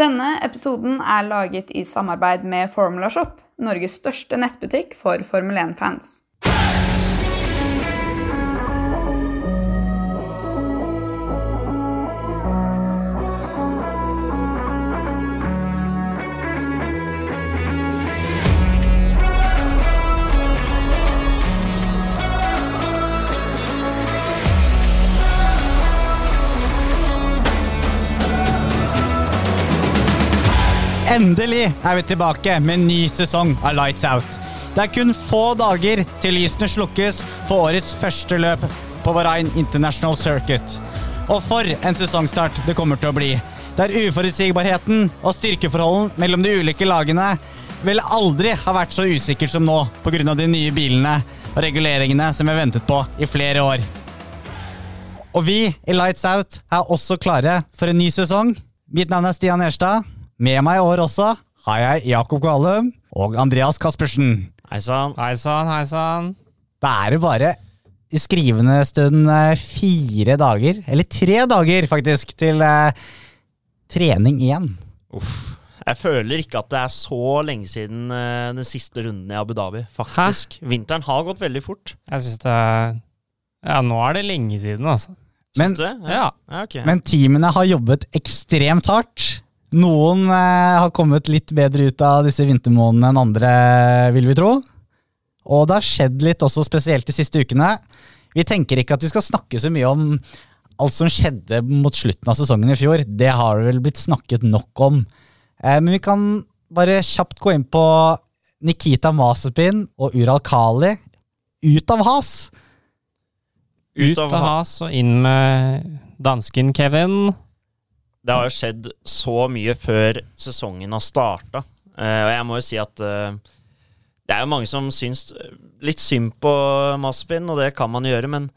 Denne episoden er laget i samarbeid med Formula Shop, Norges største nettbutikk for Formel 1-fans. Endelig er vi tilbake med en ny sesong av Lights Out. Det er kun få dager til lysene slukkes for årets første løp på Bahrain International Circuit. Og for en sesongstart det kommer til å bli. Der uforutsigbarheten og styrkeforholden mellom de ulike lagene vel aldri har vært så usikkert som nå pga. de nye bilene og reguleringene som vi har ventet på i flere år. Og vi i Lights Out er også klare for en ny sesong. Mitt navn er Stian Gjerstad. Med meg i år også har jeg Jakob Kvalum og Andreas Caspersen. Hei sann. Hei sann, hei sann. Da er det bare i skrivende stund eh, fire dager, eller tre dager faktisk, til eh, trening igjen. Uff. Jeg føler ikke at det er så lenge siden eh, den siste runden i Abu Dhabi, faktisk. Vinteren har gått veldig fort. Jeg syns det er Ja, nå er det lenge siden, altså. Men- Syns du? Ja. ja ok. Men teamene har jobbet ekstremt hardt. Noen eh, har kommet litt bedre ut av disse vintermånedene enn andre, vil vi tro. Og det har skjedd litt også, spesielt de siste ukene. Vi tenker ikke at vi skal snakke så mye om alt som skjedde mot slutten av sesongen i fjor. Det har det vel blitt snakket nok om. Eh, men vi kan bare kjapt gå inn på Nikita Masepin og Ural Kali ut av has. Ut av has og inn med dansken Kevin. Det har jo skjedd så mye før sesongen har starta. og jeg må jo si at uh, det er jo mange som syns litt synd på Maspin, og det kan man gjøre, men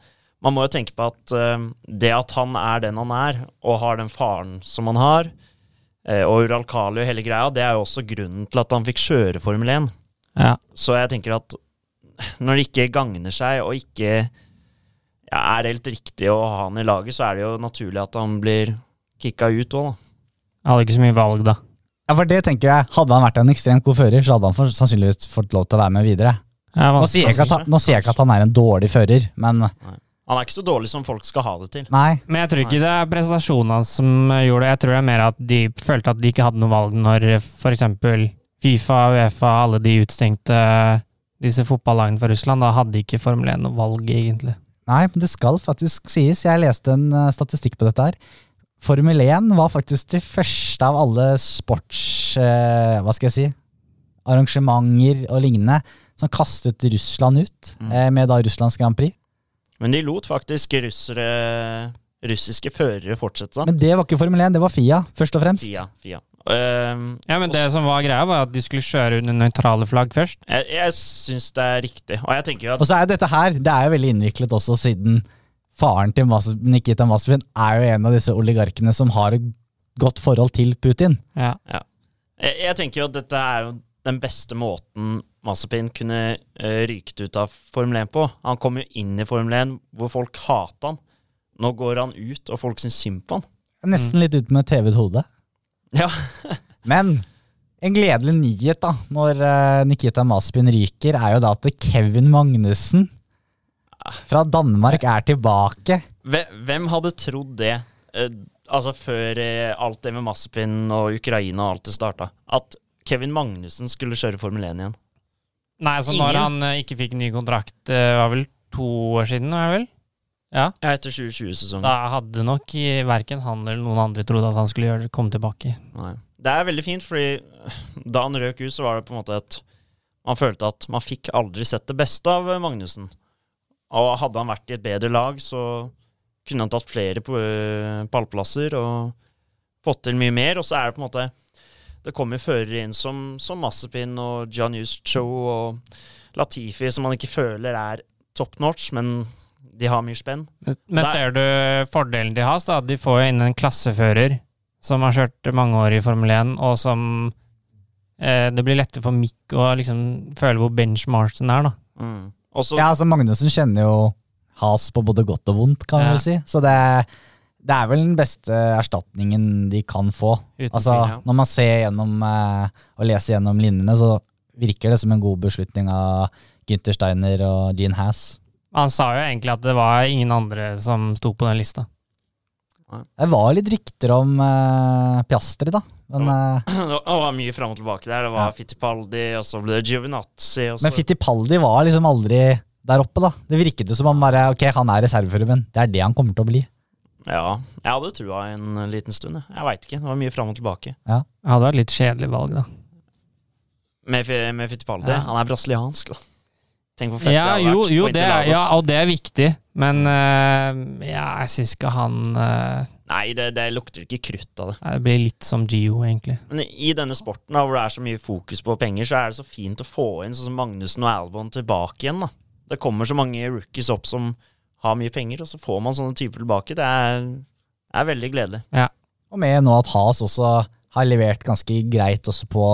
man må jo tenke på at uh, det at han er den han er, og har den faren som han har, og og Uralkali og hele greia, det er jo også grunnen til at han fikk kjøre Formel 1. Ja. Så jeg tenker at når det ikke gagner seg, og ikke ja, er helt riktig å ha han i laget, så er det jo naturlig at han blir kicka ut òg, da. Jeg hadde ikke så mye valg, da. Ja, for det tenker jeg, Hadde han vært en ekstremt god fører, så hadde han for, sannsynligvis fått lov til å være med videre. Nå sier jeg at han, nå sier jeg ikke at han er en dårlig fører, men Han er ikke så dårlig som folk skal ha det til. nei. men jeg tror ikke det er prestasjonen hans som gjorde det. Jeg tror det er mer at de følte at de ikke hadde noe valg når f.eks. Fifa, Uefa, alle de utstengte disse fotballagene fra Russland. Da hadde ikke Formel 1 noe valg, egentlig. Nei, men det skal faktisk sies. Jeg leste en eh, statistikk på dette her. Formel 1 var faktisk det første av alle sports... eh, hva skal jeg si? Arrangementer og lignende som kastet Russland ut, Mm. eh, med da Russlands Grand Prix. Men de lot faktisk russere, russiske førere fortsette. da. Men det var ikke Formel 1, det var Fia, først og fremst. Fia, Fia. Uh, Ja, men det som var greia, var at de skulle kjøre under nøytrale flagg først. jeg jeg syns det er riktig. Og jeg tenker jo at Og så er dette her, det er jo veldig innviklet også, siden faren til Mas Nikita Masvin er jo en av disse oligarkene som har et godt forhold til Putin. Ja. jeg, jeg tenker jo at dette er jo den beste måten Mazepin kunne uh, ryket ut av Formel 1 på. Han kom jo inn i Formel 1 hvor folk hata han. Nå går han ut, og folk syns synd på han. Nesten litt ut med TV-et hode. Ja. Men en gledelig nyhet da, når eh, Nikita Maspin ryker, er jo da at Kevin Magnussen fra Danmark er tilbake. Hvem, hadde trodd det, eh, altså før eh, alt det med Maspin og Ukraina og alt det starta, at Kevin Magnussen skulle kjøre Formel 1 igjen? Nei, så når Ingen. han eh, ikke fikk ny kontrakt, var vel to år siden, var det vel? Ja. Ja, etter 2020-sesongen. Da hadde nok i- verken han eller noen andre trodd at han skulle gjøre, komme tilbake. Nei. Det er veldig fint, fordi da han røk ut, så var det på en måte et Man følte at man fikk aldri sett det beste av Magnussen. Og hadde han vært i et bedre lag, så kunne han tatt flere øh, pallplasser og fått til mye mer. Og så er det på en måte Det kommer førere inn som, som Massepin og Janus Cho og Latifi, som man ikke føler er top notch, men de har mye spenn. Men, men ser du fordelen de har? da? De får jo inn en klassefører som har kjørt mange år i Formel 1, og som eh, Det blir lettere for Mick å liksom føle hvor benchmarken er, da. Mm. Og så Ja, altså Magnussen kjenner jo has på både godt og vondt, kan vi Ja. vel si. Så det, Det er vel den beste erstatningen de kan få. Uten Altså, tvil, ja. Når man ser gjennom eh, og leser gjennom linjene, så virker det som en god beslutning av Gynter Steiner og Gene Hass. Han sa jo egentlig at det var ingen andre som sto på den lista. Det var litt rykter om eh, Piastri, da. Men, eh, Det var mye fram og tilbake der. Det var Ja. Fittipaldi, og så ble det Giovinazzi. Men Fittipaldi var liksom aldri der oppe, da. Det virket jo som om bare, ok, han er reservefører, men Det er det han kommer til å bli. Ja, jeg hadde trua en liten stund. Jeg, jeg veit ikke. Det var mye fram og tilbake. Ja. Det hadde vært litt kjedelig valg, da. Med, med Fittipaldi. Ja. Han er brasiliansk, da. Tenk hvor fett Ja, det hadde jo, vært jo på det, ja, og det er viktig, men uh, ja, jeg syns ikke han eh, Nei, det, det lukter ikke krutt av det. Det blir litt som Gio, egentlig. Men i denne sporten da, hvor det er så mye fokus på penger, så er det så fint å få inn sånn som Magnussen og Albon tilbake igjen. da. Det kommer så mange rookies opp som har mye penger, og så får man sånne typer tilbake. Det er, er veldig gledelig. Og med nå at Has også har levert ganske greit også på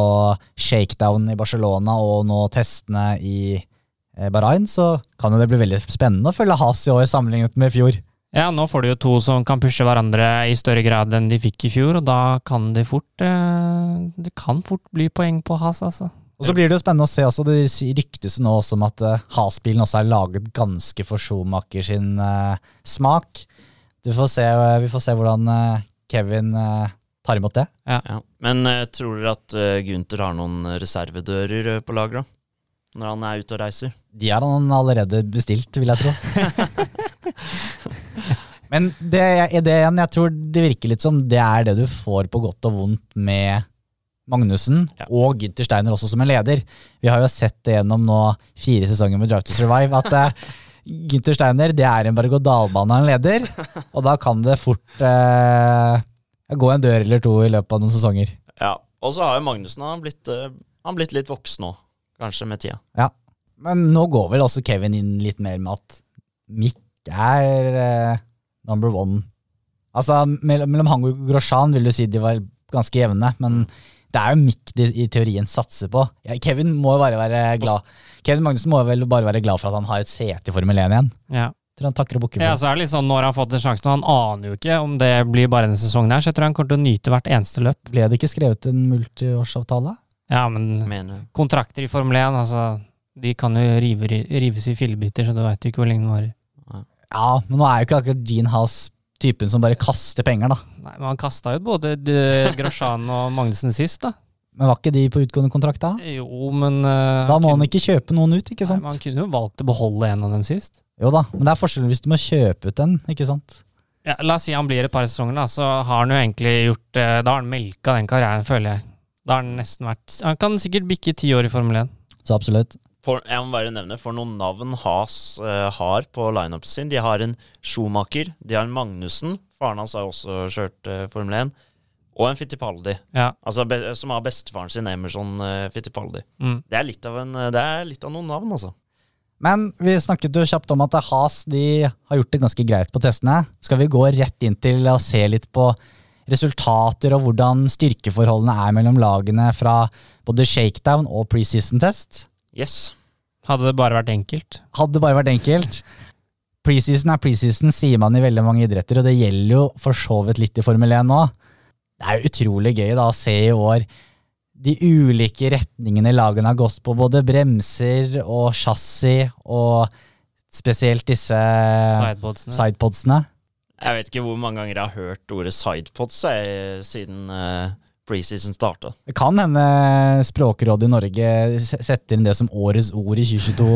shakedown i Barcelona og nå testene i eh, Bahrain, så kan jo det bli veldig spennende å følge Has i år sammenlignet med i fjor. Ja, nå får du jo to som kan pushe hverandre i større grad enn de fikk i fjor, og da kan det fort eh, Det kan fort bli poeng på Has, altså. Og så blir det jo spennende å se også, det ryktes nå også om at Has-bilen også er laget ganske for Schumacher sin eh, smak. Du får se, eh, vi får se hvordan eh, Kevin eh, tar imot det. Ja. Men eh, tror dere at uh, Gunther har noen reservedører eh, på lager, da? Når han er ute og reiser? De har han allerede bestilt, vil jeg tro. Men det, det jeg tror det virker litt som det er det du får på godt og vondt med Magnussen Ja. og Gynter Steiner også som en leder. Vi har jo sett det gjennom nå fire sesonger med Drive to Survive at eh, Gynter Steiner det er en berg-og-dal-bane av en leder, og da kan det fort eh, gå en dør eller to i løpet av noen sesonger. Ja. Og så har jo Magnussen han blitt, eh, han blitt litt voksen nå, kanskje, med tida. Ja, Men nå går vel også Kevin inn litt mer med at Mick er eh, number one. Altså, mellom, mellom han og Grosjean vil du si de var ganske jevne, men det er jo Mick de i teorien satser på. Ja, Kevin må jo bare være glad Kevin Magnussen må vel bare være glad for at han har et sete i Formel 1 igjen. Ja. Tror han takker og bukker for. ja, så er det litt sånn når han har fått en sjanse, han aner jo ikke om det blir bare denne sesongen her, så jeg tror han kommer til å nyte hvert eneste løp. Ble det ikke skrevet en multiårsavtale? Ja, men Mener kontrakter i Formel 1, altså, de kan jo rive, rives i fillebiter, så du veit jo ikke hvor lenge det varer. Ja, men nå er jo ikke akkurat Gene House typen som bare kaster penger, da. Nei, men han kasta jo både Grosjan og Magnussen sist, da. Men var ikke de på utgående kontrakt da? Jo, men uh, Da må han kunne- ikke kjøpe noen ut, ikke sant? Nei, men han kunne jo valgt å beholde en av dem sist. Jo da, men det er forskjellen hvis du må kjøpe ut en, ikke sant? Ja, la oss si han blir et par sesonger, da, så har han jo egentlig gjort eh, Da har han melka den karrieren, føler jeg. Da har han nesten vært Han kan sikkert bikke ti år i Formel 1. Så absolutt. For, jeg må bare nevne, for noen navn Has uh, har på lineupen sin. De har en Schumacher, de har en Magnussen, faren hans har også kjørt uh, Formel 1, og en Fittipaldi, Ja. altså, be, som har bestefaren sin, Emerson uh, Fittipaldi. Mm. Det er, en, eh, det er litt av noen navn, altså. Men vi snakket jo kjapt om at Has de har gjort det ganske greit på testene. Skal vi gå rett inn til å se litt på resultater og hvordan styrkeforholdene er mellom lagene fra både shakedown og preseason-test? Yes. Hadde det bare vært enkelt. Hadde det bare vært enkelt. Preseason er preseason, sier man i veldig mange idretter, og det gjelder jo for så vidt litt i Formel 1 nå. Det er jo utrolig gøy da å se i år de ulike retningene lagene har gått på, både bremser og chassis, og spesielt disse Sidepodsene. sidepodsene. Jeg vet ikke hvor mange ganger jeg har hørt ordet sidepods jeg, siden eh, preseason starta. Det kan hende Språkrådet i Norge setter inn det som årets ord i 2022.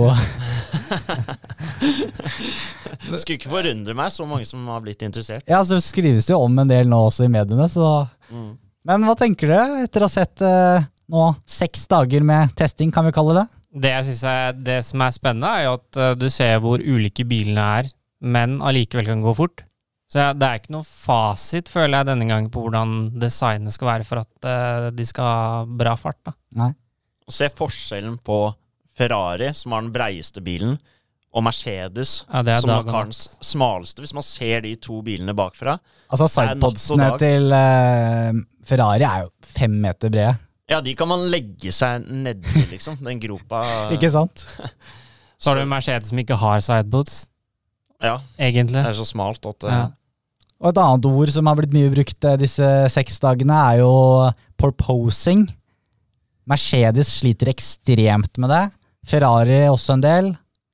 Det skulle ikke forundre meg så mange som har blitt interessert. ja, så skrives det jo om en del nå også i mediene, så Mm. Men hva tenker du etter å ha sett eh, nå seks dager med testing, kan vi kalle det? Det jeg synes er det som er spennende, er jo at eh, du ser hvor ulike bilene er, men allikevel kan gå fort. Så ja, det er ikke noe fasit, føler jeg, denne gangen på hvordan designet skal være for at eh, de skal ha bra fart. da. Og se forskjellen på Ferrari, som har den breieste bilen, og Mercedes, Ja, er som har den smaleste. Hvis man ser de to bilene bakfra. Altså Sidepodsene til uh, Ferrari er jo fem meter brede, Ja, de kan man legge seg nedi, liksom. Den gropa. ikke sant? Så har du Mercedes som ikke har sidepods, Ja, egentlig. det er så smalt at eh, Ja. Og et annet ord som har blitt mye brukt eh, disse seks dagene, er jo proposing. Mercedes sliter ekstremt med det. Ferrari også en del.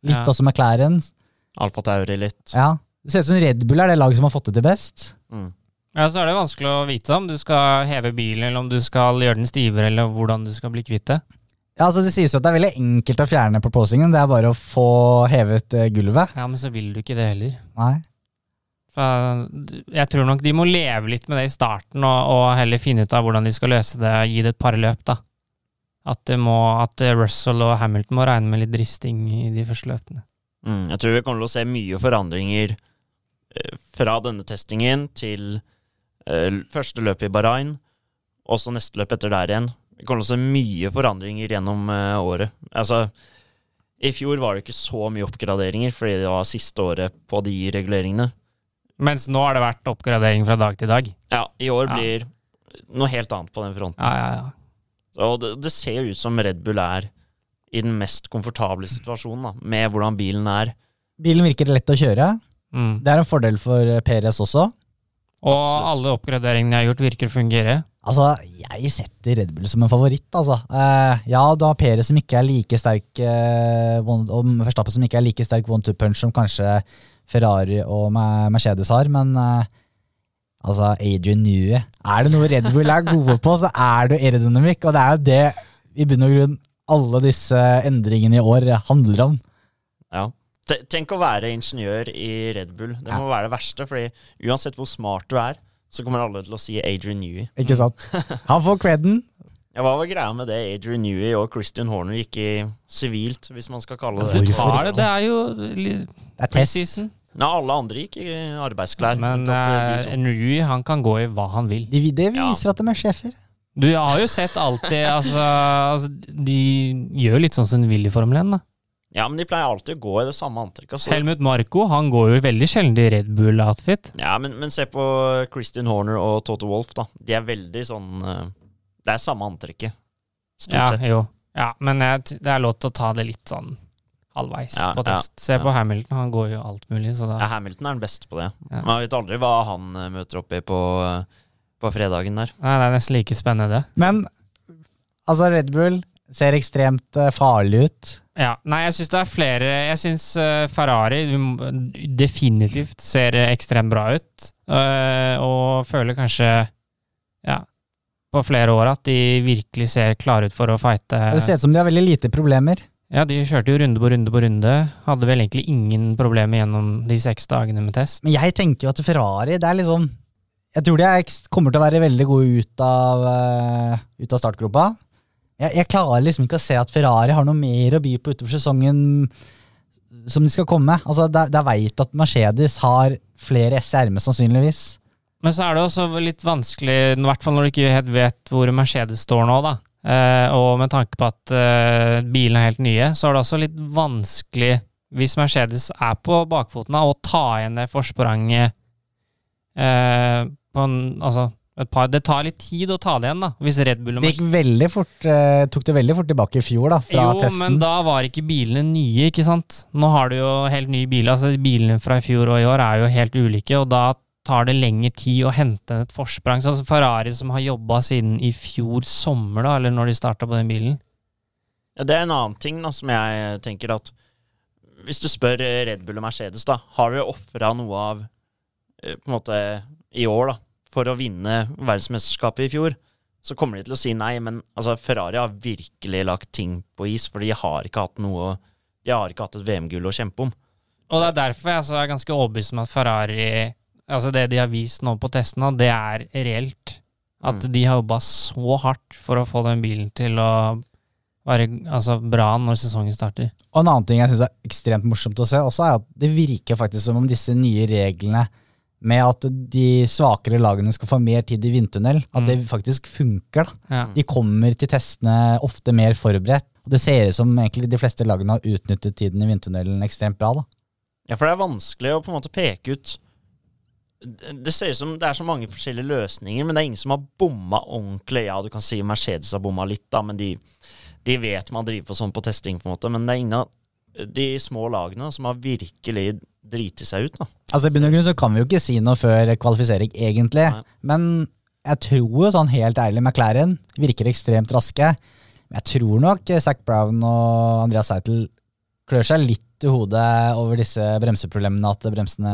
Litt Ja. også McLaren. Alfa Tauri litt. Ja. Det ser ut som Red Bull er det laget som har fått det til best. Mm. Ja, så er det vanskelig å vite om du skal heve bilen, eller om du skal gjøre den stivere, eller hvordan du skal bli kvitt det. Ja, altså Det sies jo at det er veldig enkelt å fjerne proposingen. Det er bare å få hevet eh, gulvet. Ja, men så vil du ikke det heller. Nei. Jeg tror nok de må leve litt med det i starten, og, og heller finne ut av hvordan de skal løse det, gi det et par løp, da. At, må, at Russell og Hamilton må regne med litt risting i de første løpene. Mm. Jeg tror vi kommer til å se mye forandringer eh, fra denne testingen til eh, første løp i Bahrain, og så neste løp etter der igjen. Vi kommer til å se mye forandringer gjennom eh, året. Altså, i fjor var det ikke så mye oppgraderinger, fordi det var siste året på de reguleringene. Mens nå har det vært oppgradering fra dag til dag. Ja, i år Ja. blir noe helt annet på den fronten. Ja, ja, ja. Og det, det ser jo ut som Red Bull er i den mest komfortable situasjonen, da, med hvordan bilen er. Bilen virker lett å kjøre. Mm. Det er en fordel for PRS Perez også. Og Absolutt. alle oppgraderingene jeg har gjort, virker å fungere. Altså, jeg setter Red Bull som en favoritt, altså. Eh, ja, du har Perez som ikke er like sterk, eh, og Verstappen som ikke er like sterk one-two-punch som kanskje Ferrari og Mercedes har, men eh, altså, Adrian Newey Er det noe Red Bull er gode på, så er det aerodynamikk, og det er jo det i bunn og grunn alle disse endringene i år handler om. Ja. Tenk å være ingeniør i Red Bull. Det må være det verste, fordi uansett hvor smart du er, så kommer alle til å si Adrian Newey. Ikke sant? Han får creden. Ja, Hva var greia med det Adrian Newey og Christian Horner gikk i sivilt, hvis man skal kalle det det? Tar det, det er jo Det er test. Nei, alle andre gikk i arbeidsklær. Men uh, Newey han kan gå i hva han vil. De, det viser at de er sjefer. Du har jo sett alltid altså, altså, De gjør litt sånn som de vil i Formel 1, da. Ja, men de pleier alltid å gå i det samme antrekket. Altså. Helmut Marco han går jo veldig sjelden i Red Bull-outfit. Ja, men, men se på Christian Horner og Toto Wolff, da. De er veldig sånn eh, Det er samme antrekket. Stort Ja, sett. jo. Ja, men jeg, det er lov til å ta det litt sånn halvveis Ja, på ja, test. Se på Hamilton, han går jo alt mulig, så da Ja, Hamilton er den beste på det. Ja. Man vet aldri hva han eh, møter opp i på, eh, på fredagen der. Nei, det er nesten like spennende, det. Men altså, Red Bull ser ekstremt farlig ut. Ja, Nei, jeg syns det er flere Jeg syns Ferrari definitivt ser eh, ekstremt bra ut. eh, og føler kanskje, ja, på flere år at de virkelig ser klare ut for å fighte. Det ser ut som de har veldig lite problemer. Ja, de kjørte jo runde på runde på runde. Hadde vel egentlig ingen problemer gjennom de seks dagene med test. Men jeg tenker jo at Ferrari, det er liksom Jeg tror de er, kommer til å være veldig gode ut av, eh, ut av startgropa. Jeg, jeg klarer liksom ikke å se at Ferrari har noe mer å by på utover sesongen som de skal komme. Altså, det er veit at Mercedes har flere S i sannsynligvis. Men så er det også litt vanskelig, i hvert fall når du ikke helt vet hvor Mercedes står nå, da. Eh, og med tanke på at eh, bilene er helt nye, så er det også litt vanskelig, hvis Mercedes er på bakfoten, da, å ta igjen det forspranget eh, på en, altså, par, Det tar litt tid å ta det igjen, da. Hvis Red Bull og Det gikk veldig fort, eh, tok det veldig fort tilbake i fjor, da, fra jo, testen. men da var ikke bilene nye, ikke sant? Nå har du jo helt nye biler. altså Bilene fra i fjor og i år er jo helt ulike, og da tar det lengre tid å hente et forsprang. Sånn Ferrari som har jobba siden i fjor sommer, da, eller når de starta på den bilen. Ja, det er en annen ting da, som jeg tenker at Hvis du spør Red Bull og Mercedes, da, har dere ofra noe av eh, på en måte i år da, for å vinne verdensmesterskapet i fjor? Så kommer de til å si nei, men altså, Ferrari har virkelig lagt ting på is, for de har ikke hatt noe De har ikke hatt et VM-gull å kjempe om. Og det er derfor jeg altså er ganske overbevist om at Ferrari Altså det de har vist nå på testene, det er reelt. At Mm. de har jobba så hardt for å få den bilen til å være altså, bra når sesongen starter. Og en annen ting jeg syns er ekstremt morsomt å se, også er at det virker faktisk som om disse nye reglene med at de svakere lagene skal få mer tid i vindtunnel, at Mm. det faktisk funker. da. Ja. De kommer til testene ofte mer forberedt. Og det ser ut som egentlig de fleste lagene har utnyttet tiden i vindtunnelen ekstremt bra. da. Ja, for det er vanskelig å på en måte peke ut Det ser ut som det er så mange forskjellige løsninger, men det er ingen som har bomma ordentlig. Ja, du kan si Mercedes har bomma litt, da, men de, de vet man driver på sånn på testing, på en måte. Men det er ingen av de små lagene som har virkelig driti seg ut, da. Altså I bunn og grunn så kan vi jo ikke si noe før kvalifisering, egentlig. Nei. Men jeg tror jo sånn helt ærlig McLaren virker ekstremt raske. Men jeg tror nok Zac Brown og Andreas Seitel klør seg litt i hodet over disse bremseproblemene, at bremsene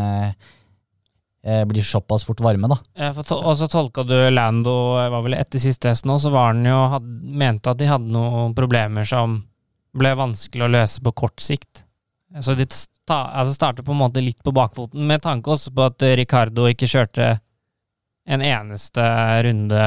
eh, blir såpass fort varme, da. Ja, for to- Og så tolka du Lando eh, var vel etter siste test nå, så var han jo had, mente at de hadde noen problemer som ble vanskelig å løse på kort sikt. Så de sta, altså starter på en måte litt på bakfoten, med tanke også på at Ricardo ikke kjørte en eneste runde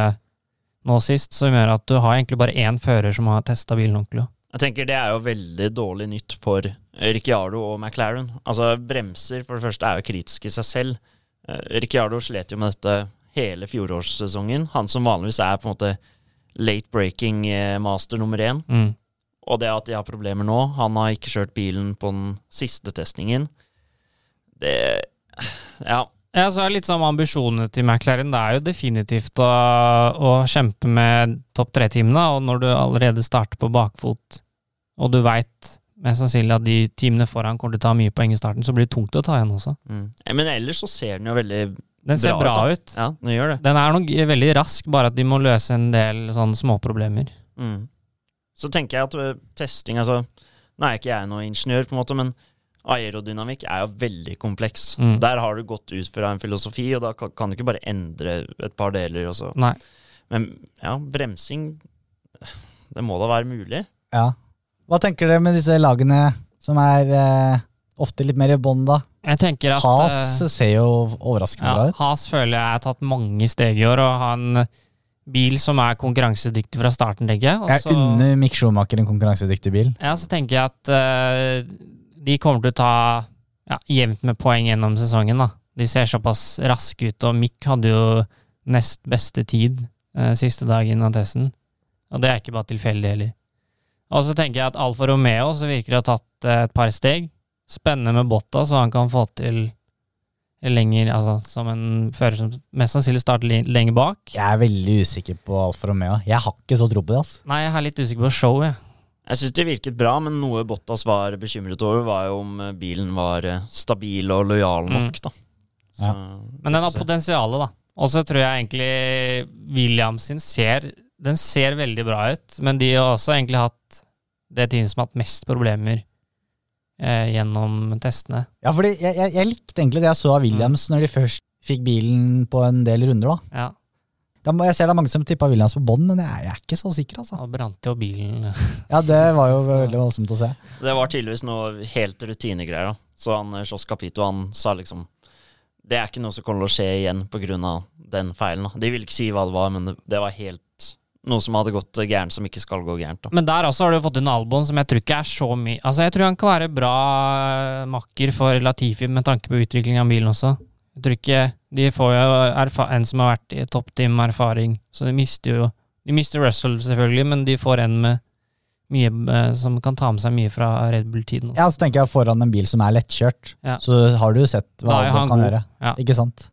nå sist, som gjør at du har egentlig bare én fører som har testa bilen ordentlig. Jeg tenker Det er jo veldig dårlig nytt for Ricciardo og McLaren. Altså Bremser for det første er jo kritiske i seg selv. Eh, Ricciardo slet jo med dette hele fjorårssesongen. Han som vanligvis er på en måte late breaking eh, master nummer én. Mm. Og det at de har problemer nå Han har ikke kjørt bilen på den siste testingen. Det Ja. Ja, så er litt sånn ambisjonene til McLaren. Det er jo definitivt å, å kjempe med topp tre-teamene, og når du allerede starter på bakfot, og du veit mest sannsynlig at de teamene foran kommer til å ta mye poeng i starten, så blir det tungt å ta igjen også. Mm. Men ellers så ser den jo veldig Den ser Bra bra, ut, ut. Ja, den gjør det. Den er nok veldig rask, bare at de må løse en del sånne småproblemer. Mm. Så tenker jeg at testing altså Nå er ikke jeg noen ingeniør, på en måte, men aerodynamikk er jo veldig kompleks. Mm. Der har du gått ut fra en filosofi, og da kan, du ikke bare endre et par deler. Og så. Nei. Men ja, bremsing Det må da være mulig? Ja. Hva tenker dere med disse lagene som er eh, ofte litt mer i bånn, da? Jeg tenker at Has eh, ser jo overraskende ja, bra ut. Has føler jeg har tatt mange steg i år, og har en bil som er konkurransedyktig fra starten, tenker jeg. Og Jeg så- unner Mick Schumacher en konkurransedyktig bil. Ja, så tenker jeg at uh, de kommer til å ta ja, jevnt med poeng gjennom sesongen. da. De ser såpass raske ut, og Mick hadde jo nest beste tid uh, siste dagen av testen. Og det er ikke bare tilfeldig heller. Og så tenker jeg at Alfa Romeo så virker å ha tatt uh, et par steg. Spennende med Botta, så han kan få til lenger, altså som en fører som mest sannsynlig starter lenger bak. Jeg er veldig usikker på Alfa Romeo. Jeg har ikke så tro på det. altså. Nei, jeg er litt usikker på show, jeg. Jeg syns det virket bra, men noe Bottas var bekymret over, var jo om bilen var stabil og lojal nok, da. Så, Ja. Men den har potensialet, da. Og så tror jeg egentlig Williams sin ser Den ser veldig bra ut, men de har også egentlig hatt det teamet som har hatt mest problemer eh, gjennom testene. Ja, fordi jeg, jeg, jeg likte egentlig det jeg så av Williams når de først fikk bilen på en del runder. da. Ja, Jeg ser det er mange som tippa Williams på bånn, men jeg, er ikke så sikker. altså. Og brant jo bilen. Ja, Det var jo veldig voldsomt å se. Det var tydeligvis noe helt rutinegreier. da. Så han eh, Capito han sa liksom Det er ikke noe som kommer til å skje igjen pga. den feilen. da. De ville ikke si hva det var, men det, det var helt noe som hadde gått gærent, som ikke skal gå gærent. da. Men der også har du fått inn Albon, som jeg tror ikke er så mye Altså, jeg tror han kan være bra eh, makker for Latifi med tanke på utvikling av bilen også. Jeg tror ikke De får jo en som har vært i toppteam med erfaring, så de mister jo De mister Russell, selvfølgelig, men de får en med mye eh, som kan ta med seg mye fra Red Bull-tiden. Ja, Så tenker jeg foran en bil som er lettkjørt, Ja. så har du jo sett hva Albon han kan god. gjøre. Ja. Ikke sant?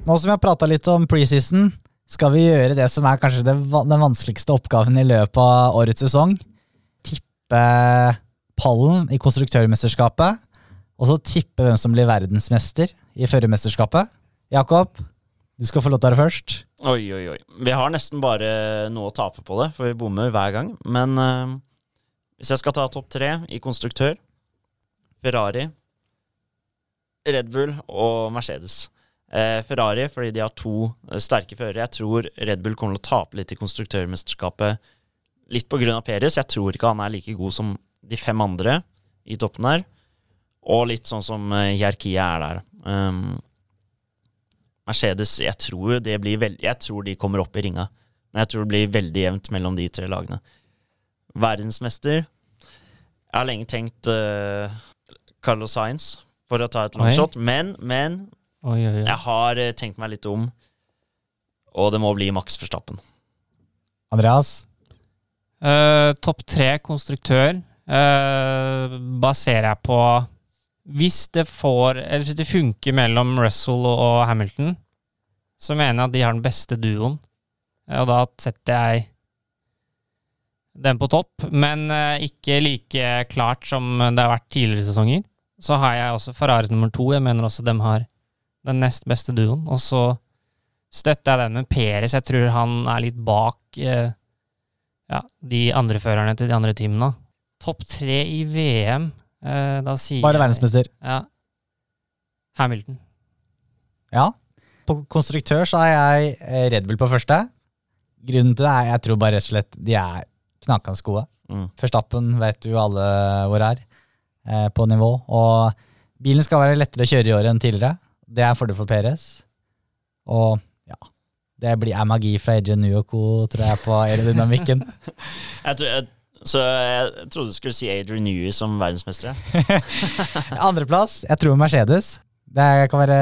Nå som vi har prata litt om preseason, skal vi gjøre det som er kanskje den vanskeligste oppgaven i løpet av årets sesong. Tippe pallen i konstruktørmesterskapet, og så tippe hvem som blir verdensmester i førermesterskapet. Jakob, du skal få lov til å være først. Oi, oi, oi. Vi har nesten bare noe å tape på det, for vi bommer hver gang. Men uh, hvis jeg skal ta topp tre i konstruktør Ferrari, Red Bull og Mercedes. Eh, Ferrari fordi de har to eh, sterke førere. Jeg tror Red Bull kommer til å tape litt i konstruktørmesterskapet. Litt av Perez. Jeg tror ikke han er like god som de fem andre i toppen der. Og litt sånn som eh, hierarkiet er der. Um, Mercedes, jeg tror, det blir veld, jeg tror de kommer opp i ringa. Men jeg tror det blir veldig jevnt mellom de tre lagene. Verdensmester Jeg har lenge tenkt uh, Carlos Sainz for å ta et longshot, men, men Oi, oi, oi. jeg har eh, tenkt meg litt om, og det må bli Max Verstappen. Andreas? Uh, Topp tre konstruktør uh, baserer jeg på Hvis det får Eller hvis det funker mellom Russell og, Hamilton, så mener jeg at de har den beste duoen. Og da setter jeg den på topp, men ikke like klart som det har vært tidligere sesonger. Så har jeg også Ferrari nummer to. Jeg mener også dem har den nest beste duoen. Og så støtter jeg den med Peres. Jeg tror han er litt bak eh, ja, de andre førerne til de andre teamene. Topp tre i VM, eh, da sier Bare verdensmester. Ja. Hamilton. Ja. På konstruktør så er jeg eh, Red Bull på første. Grunnen til det er jeg tror bare rett og slett de er knakende gode. Mm. Førstappen vet jo alle hvor er, eh, på nivå. Og bilen skal være lettere å kjøre i år enn tidligere. Det er fordel for Perez. Og ja, det blir, er magi fra Adrian Nuoko, tror jeg, på aerodynamikken. Jeg, tror, jeg, så jeg trodde du skulle si Adrian Newey som verdensmester. Andreplass, jeg tror Mercedes. Det kan være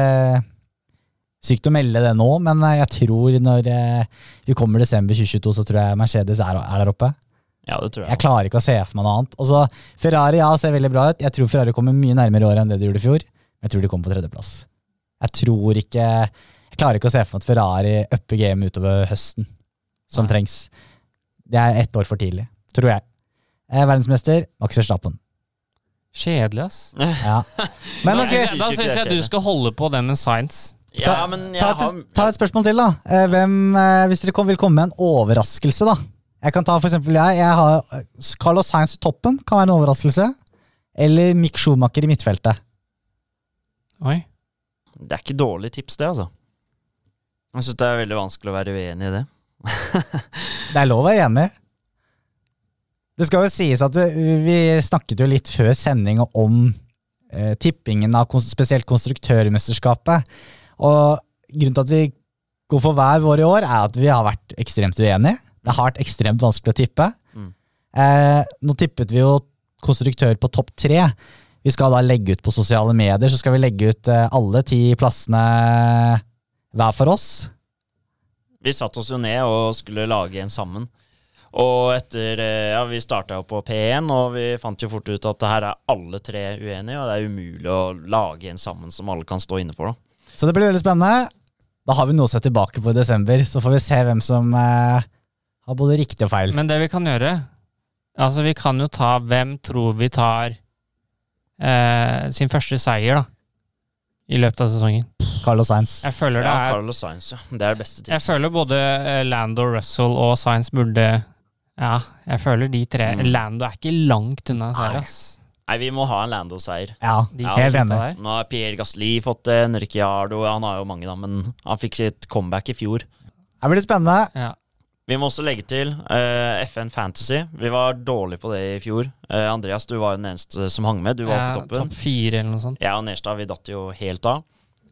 sykt å melde det nå, men jeg tror når eh, vi kommer desember 2022, så tror jeg Mercedes er, er der oppe. Ja, det tror jeg. Jeg klarer ikke å se for meg noe annet. Også, Ferrari ja, ser veldig bra ut. Jeg tror Ferrari kommer mye nærmere i år enn det de gjorde i fjor. Men jeg tror de kommer på tredjeplass. Jeg tror ikke Jeg klarer ikke å se for meg at Ferrari upper gamet utover høsten, som Nei. trengs. Det er ett år for tidlig, tror jeg. Eh, verdensmester Max Verstappen. Kjedelig, ass. Ja. Men Nei, ok, Da synes syns jeg du skal holde på det med science. Ja, Ta- men jeg ta, et, ta et spørsmål til, da. Eh, Hvem, eh, hvis dere kom, vil komme med en overraskelse, da. Jeg kan ta for eksempel jeg. Jeg har Carlos Sainz i toppen, kan være en overraskelse. Eller Mick Schumacher i midtfeltet. Oi. Det er ikke dårlig tips, det, altså. Jeg syns det er veldig vanskelig å være uenig i det. Det er lov å være enig. Det skal jo sies at vi vi snakket jo litt før sending om eh, tippingen av spesielt konstruktørmesterskapet. Og grunnen til at vi går for hver vår i år, er at vi har vært ekstremt uenige. Det har vært ekstremt vanskelig å tippe. Mm. Eh, nå tippet vi jo konstruktør på topp tre. Vi skal da legge ut på sosiale medier, så skal vi legge ut eh, alle ti plassene hver for oss. Vi satte oss jo ned og skulle lage en sammen. Og etter eh, Ja, vi starta jo på P1, og vi fant jo fort ut at det her er alle tre uenige, og det er umulig å lage en sammen som alle kan stå inne for. da. Så det blir veldig spennende. Da har vi noe å se tilbake på i desember, så får vi se hvem som eh, har både riktig og feil. Men det vi kan gjøre Altså, vi kan jo ta Hvem tror vi tar eh, sin første seier, da? I løpet av sesongen. Carlos Sainz. Jeg føler det Ja, er Carlos Sainz, ja. Det er det beste Jeg tipset. føler både eh, Lando, Russell og Sainz burde Ja, jeg føler de tre Mm. Lando er ikke langt unna seier, ass. Nei, vi må ha en Lando-seier. Ja, De Ja, helt gutta enig. der. Nå har Pierre Gasli fått det, en Ricciardo Han har jo mange, da, men han fikk sitt comeback i fjor. Det blir spennende. Ja. Vi må også legge til uh, FN Fantasy. Vi var dårlige på det i fjor. Uh, Andreas, du var jo den eneste som hang med. Du var Ja, på toppen. Topp fire eller noe sånt. Jeg og Nerstad vi datt jo helt av.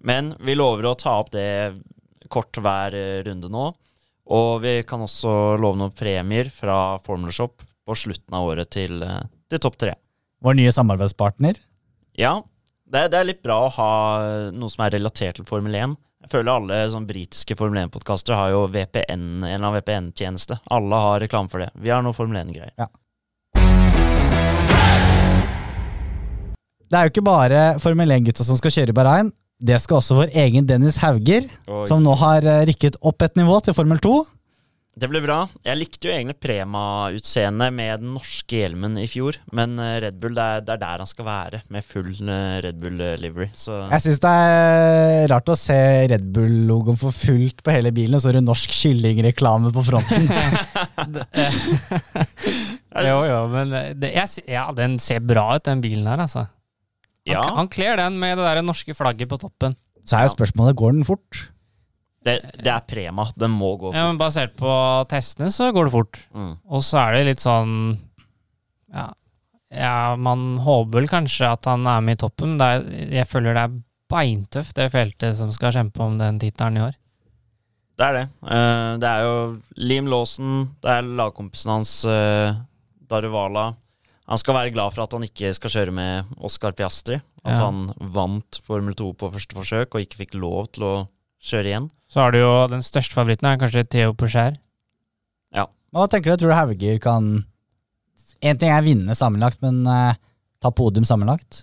Men vi lover å ta opp det kort hver eh, runde nå. Og vi kan også love noen premier fra Formula Shop på slutten av året til, eh, til topp tre. Vår nye samarbeidspartner. Ja, det, er- det er litt bra å ha eh, noe som er relatert til Formel 1. Jeg føler alle sånn britiske Formel 1-podkastere har jo VPN, en eller annen VPN-tjeneste. Alle har reklame for det. Vi har noe Formel 1-greier. Det er jo ikke bare Formel 1-gutta som skal kjøre i Bahrain. Det skal også vår egen Dennis Hauger, Oi. som nå har eh, rykket opp et nivå til Formel 2. Det ble bra. Jeg likte jo egentlig Prema-utseendet med den norske hjelmen i fjor, men eh, Red Bull, det er, det er der han skal være, med full eh, Red Bull-livery. Jeg syns det er rart å se Red Bull-logoen for fullt på hele bilen, og så er det norsk kyllingreklame på fronten. Jo, jo, men eh, det, jeg, ja, den ser bra ut, den bilen her, altså. Han, ja, han kler den med det der norske flagget på toppen. Så er jo spørsmålet går den fort. Det, det er Prema. Den må gå Ja, men Basert på testene så går det fort. Mm. Og så er det litt sånn ja, ja, man håper vel kanskje at han er med i toppen, det er, jeg føler det er beintøft, det feltet som skal kjempe om den tittelen i år. Det er det. Eh, det er jo Liam Lawson, det er lagkompisen hans, uh, Daruvala. Han skal være glad for at han ikke skal kjøre med Oscar Piastri. At Ja. han vant Formel 2 på første forsøk og ikke fikk lov til å kjøre igjen. Så har du jo den største favoritten, er kanskje Theo Pocher. Men Hva tenker du? Tror du Hauger kan En ting er vinne sammenlagt, men uh, ta podium sammenlagt?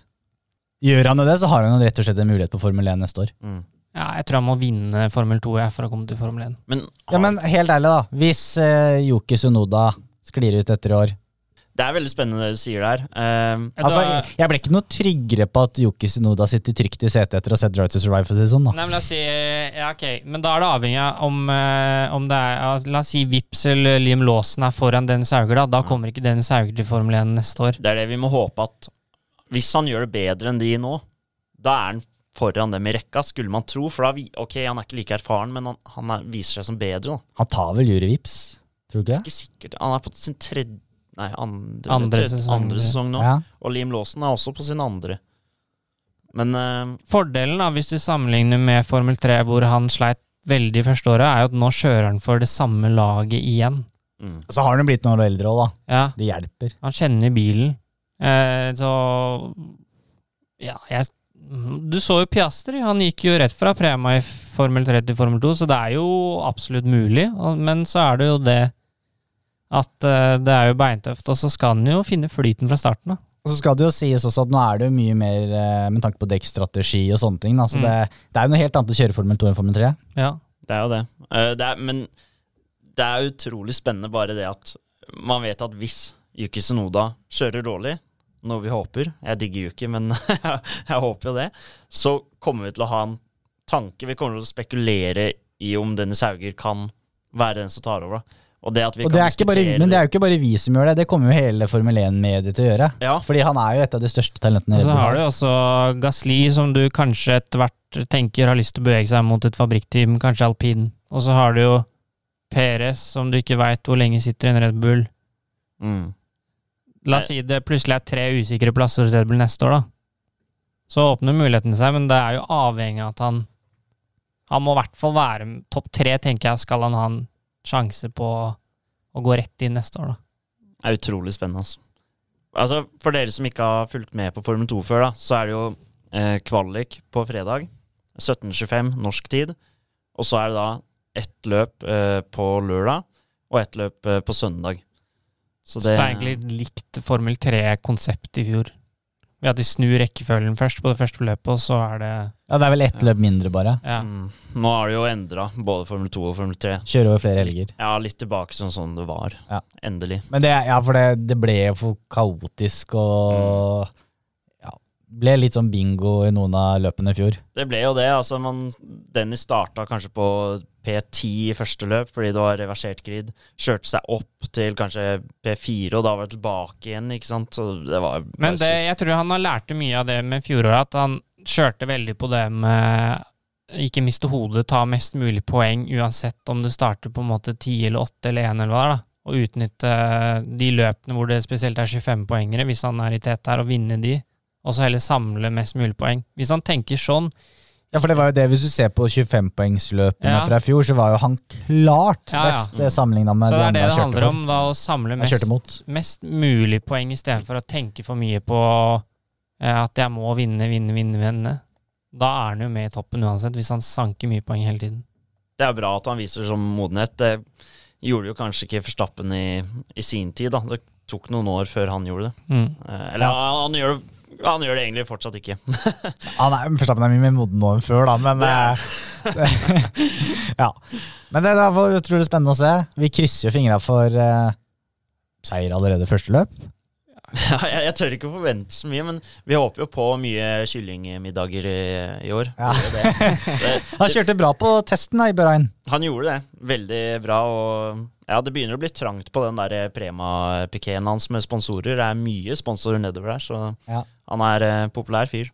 Gjør han jo det, så har han rett og slett en mulighet på Formel 1 neste år. Mm. Ja, jeg tror han må vinne Formel 2 jeg, for å komme til Formel 1. Men, Ja, men helt ærlig, da. Hvis uh, Yuki Sunoda sklir ut etter i år. Det er veldig spennende det du sier der. Eh, Altså, jeg- jeg ble ikke noe tryggere på at Yuki Sunoda sitter trygt i setet etter å ha sett Drive to Survive, for å si sånn. da. Nei, men la oss si Ja, okay. Men da er det avhengig av om, eh, om det er ja, La oss si Vips eller Liam Lawson er foran Dennis Hauger, da. Da kommer ikke Dennis Hauger til Formel 1 neste år. det er det vi må håpe at Hvis han gjør det bedre enn de nå, da er han foran dem i rekka, skulle man tro. For da vi, Ok, han er ikke like erfaren, men han, han er, viser seg som bedre, da. Han tar vel jury Vips, tror du ikke det? Ikke sikkert. Han har fått sin tredje Nei, andre, Andre tredje, sesong. andre sesong nå. Ja. Og Liam Lawson er også på sin andre. Men uh, Fordelen, da, hvis du sammenligner med Formel 3, hvor han sleit veldig første året, er jo at nå kjører han for det samme laget igjen. mm. Så har han jo blitt noen år eldre òg, da. Ja, Det hjelper. han kjenner bilen. Eh, så Ja, jeg Du så jo Piastri. Han gikk jo rett fra Prema i Formel 3 til Formel 2, så det er jo absolutt mulig. Men så er det jo det at uh, det er jo beintøft, og så skal han jo finne flyten fra starten av. Og så skal det jo sies også at nå er det jo mye mer uh, med tanke på dekkstrategi og sånne ting. Da. Så Mm. det, det er jo noe helt annet å kjøre Formel 2 enn Formel 3. Ja. Det er jo det. Uh, det er, men det er utrolig spennende bare det at man vet at hvis Yuki Sunoda kjører dårlig, noe vi håper Jeg digger Yuki, men jeg håper jo det. Så kommer vi til å ha en tanke. Vi kommer til å spekulere i om Dennis Hauger kan være den som tar over. da. Og det at vi Og kan det er ikke bare, men det er jo ikke bare vi som gjør det, det kommer jo hele Formel 1-mediet til å gjøre. Ja, Fordi han er jo et av de største talentene Og Red så har du jo også Gasli, som du kanskje etter hvert tenker har lyst til å bevege seg mot et fabrikkteam, kanskje alpin. Og så har du jo Perez, som du ikke veit hvor lenge sitter i en Red Bull. mm. La oss si det plutselig er tre usikre plasser hos Red Bull neste år, da. Så åpner muligheten seg, men det er jo avhengig av at han Han må i hvert fall være topp tre, tenker jeg, skal han ha en sjanse på å gå rett inn neste år, da. Det er utrolig spennende. Altså. altså, For dere som ikke har fulgt med på Formel 2 før, da, så er det jo eh, kvalik på fredag. 17.25 norsk tid. Og så er det da ett løp eh, på lørdag og ett løp eh, på søndag. Så Så det er egentlig likt Formel 3-konsept i fjor. Ved at de snur rekkefølgen først på det første løpet, og så er det Ja, det er vel ett løp mindre, bare. Ja. mm, Nå er det jo endra, både Formel 2 og Formel 3. Kjøre over flere helger. Ja, litt tilbake sånn som det var. Ja. Endelig. Men det, ja, for det, det ble jo for kaotisk og ja, ble litt sånn bingo i noen av løpene i fjor. Det ble jo det. altså man, Dennis starta kanskje på P10 i første løp fordi det var reversert grid. Kjørte seg opp til kanskje P4, og da var det tilbake igjen. ikke sant? Så det var Men det, jeg tror han har lært mye av det med fjoråret, at han kjørte veldig på det med ikke miste hodet, ta mest mulig poeng uansett om du starter på en måte 10 eller 8 eller 1 eller hva det er, da. Og utnytte de løpene hvor det spesielt er 25-poengere, hvis han er i tet der, og vinne de. Og så heller samle mest mulig poeng. Hvis han tenker sånn, Ja, for det var jo det, Hvis du ser på 25-poengsløpene Ja. fra i fjor, så var jo han klart Ja, ja. best eh, sammenligna med så de det er det det handler for. om, da, å samle mest mest mulig poeng istedenfor å tenke for mye på eh, at jeg må vinne, vinne, vinne, vinne. Da er han jo med i toppen uansett, hvis han sanker mye poeng hele tiden. Det er bra at han viser som modenhet. Det gjorde jo kanskje ikke Forstappen i, i sin tid. da. Det tok noen år før han gjorde det. Mm. Eh, Eller han, han, gjør det, han gjør det egentlig fortsatt ikke. Han er, Forstappen er mye mer moden nå enn før, da, men Det eh, Ja. Men det er utrolig spennende å se. Vi krysser jo fingra for uh, seier allerede første løp. Ja, jeg, jeg tør ikke forvente så mye, men vi håper jo på mye kyllingmiddager i, i år. Ja. Det. Det, Han kjørte bra på testen da, i Børein. Han gjorde det. Veldig bra. Og ja, det begynner å bli trangt på den der Prema-pikeen hans med sponsorer. Det er mye sponsorer nedover der, så Ja. han er eh, populær fyr.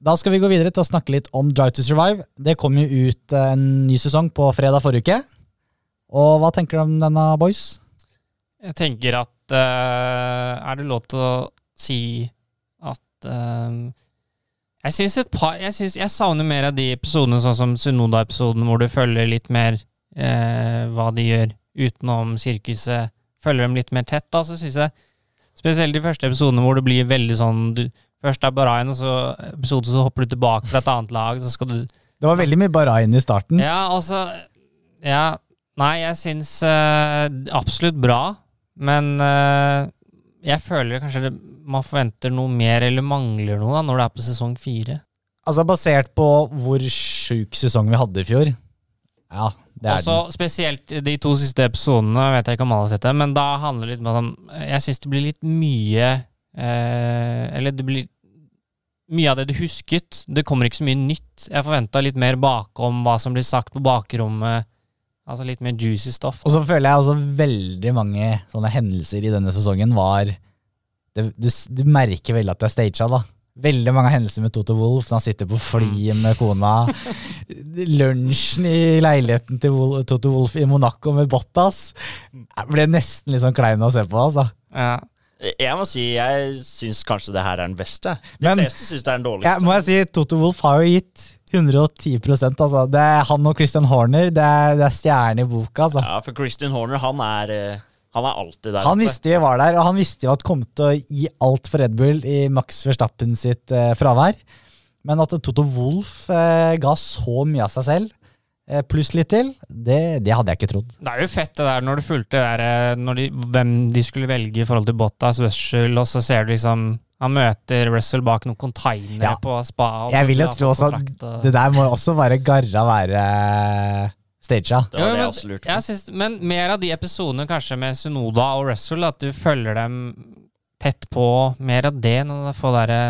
Da skal vi gå videre til å snakke litt om Drive to Survive. Det kom jo ut en ny sesong på fredag forrige uke. Og hva tenker du om denne, boys? Jeg tenker at uh, Er det lov til å si at uh, Jeg syns et par Jeg, synes, jeg savner mer av de episodene, sånn som Sunoda-episoden, hvor du følger litt mer uh, hva de gjør utenom sirkuset. Følger dem litt mer tett. da, så synes jeg Spesielt de første episodene hvor det blir veldig sånn du, Først er Bahrain, og så episode så hopper du tilbake fra et annet lag. Så skal du Det var veldig mye Bahrain i starten. Ja, altså Ja, nei, jeg syns absolutt bra, men eh, jeg føler kanskje det, man forventer noe mer, eller mangler noe, da, når det er på sesong fire. Altså Basert på hvor sjuk sesong vi hadde i fjor, Ja, det er Også den. spesielt de to siste episodene, vet jeg ikke om alle har sett det, men da handler det litt om Jeg syns det blir litt mye eh, Eller det blir mye av det du husket. Det kommer ikke så mye nytt. Jeg forventa litt mer bakom hva som blir sagt på bakrommet. Altså litt mer juicy stuff. Og så føler jeg også veldig mange sånne hendelser i denne sesongen var det, du, du merker veldig at det er staged, da. Veldig mange hendelser med Toto Wolff når han sitter på flyet med kona. Lunsjen i leiligheten til Wolf, Toto Wolff i Monaco med Bottas. Jeg ble nesten litt sånn klein å se på. altså. Ja. Jeg må si jeg syns kanskje det her er den beste. De Men- fleste syns det er den Ja, må jeg si, Toto Wolff har jo gitt 110% altså. Det er han og Christian Horner. Det er, det er stjerne i boka. altså. Ja, for Christian Horner, han er, eh, han er alltid der Han oppe. visste vi var der, og han visste jo at kom til å gi alt for Red Bull i Max Verstappen sitt eh, fravær. Men at Toto Wolff eh, ga så mye av seg selv, eh, pluss litt til, det, det hadde jeg ikke trodd. Det er jo fett det der når du fulgte der, eh, når de, hvem de skulle velge i forhold til Bottas, Wessel, og så ser du liksom Han møter Russell bak noen containere Ja. på spa. og Jeg vil jo tro også at det der må også bare garra være stagea. Det var det jeg også lurte på. jeg synes, men mer av de episodene kanskje med Sunoda og Russell, at du følger dem tett på. Mer av det enn å få derre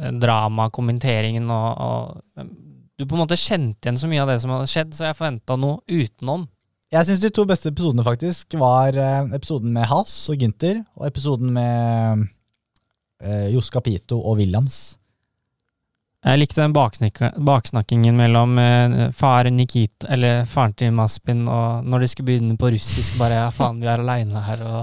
eh, dramakommenteringen og, og Du på en måte kjente igjen så mye av det som hadde skjedd, så jeg forventa noe utenom. Jeg syns de to beste episodene faktisk var eh, episoden med Hass og Gynter, og episoden med eh, Jos Capito og Williams. Jeg likte den baksnakkingen mellom eh, far Nikita, eller faren til Maspin, og når de skulle begynne på russisk, bare ja, faen, vi er aleine her, og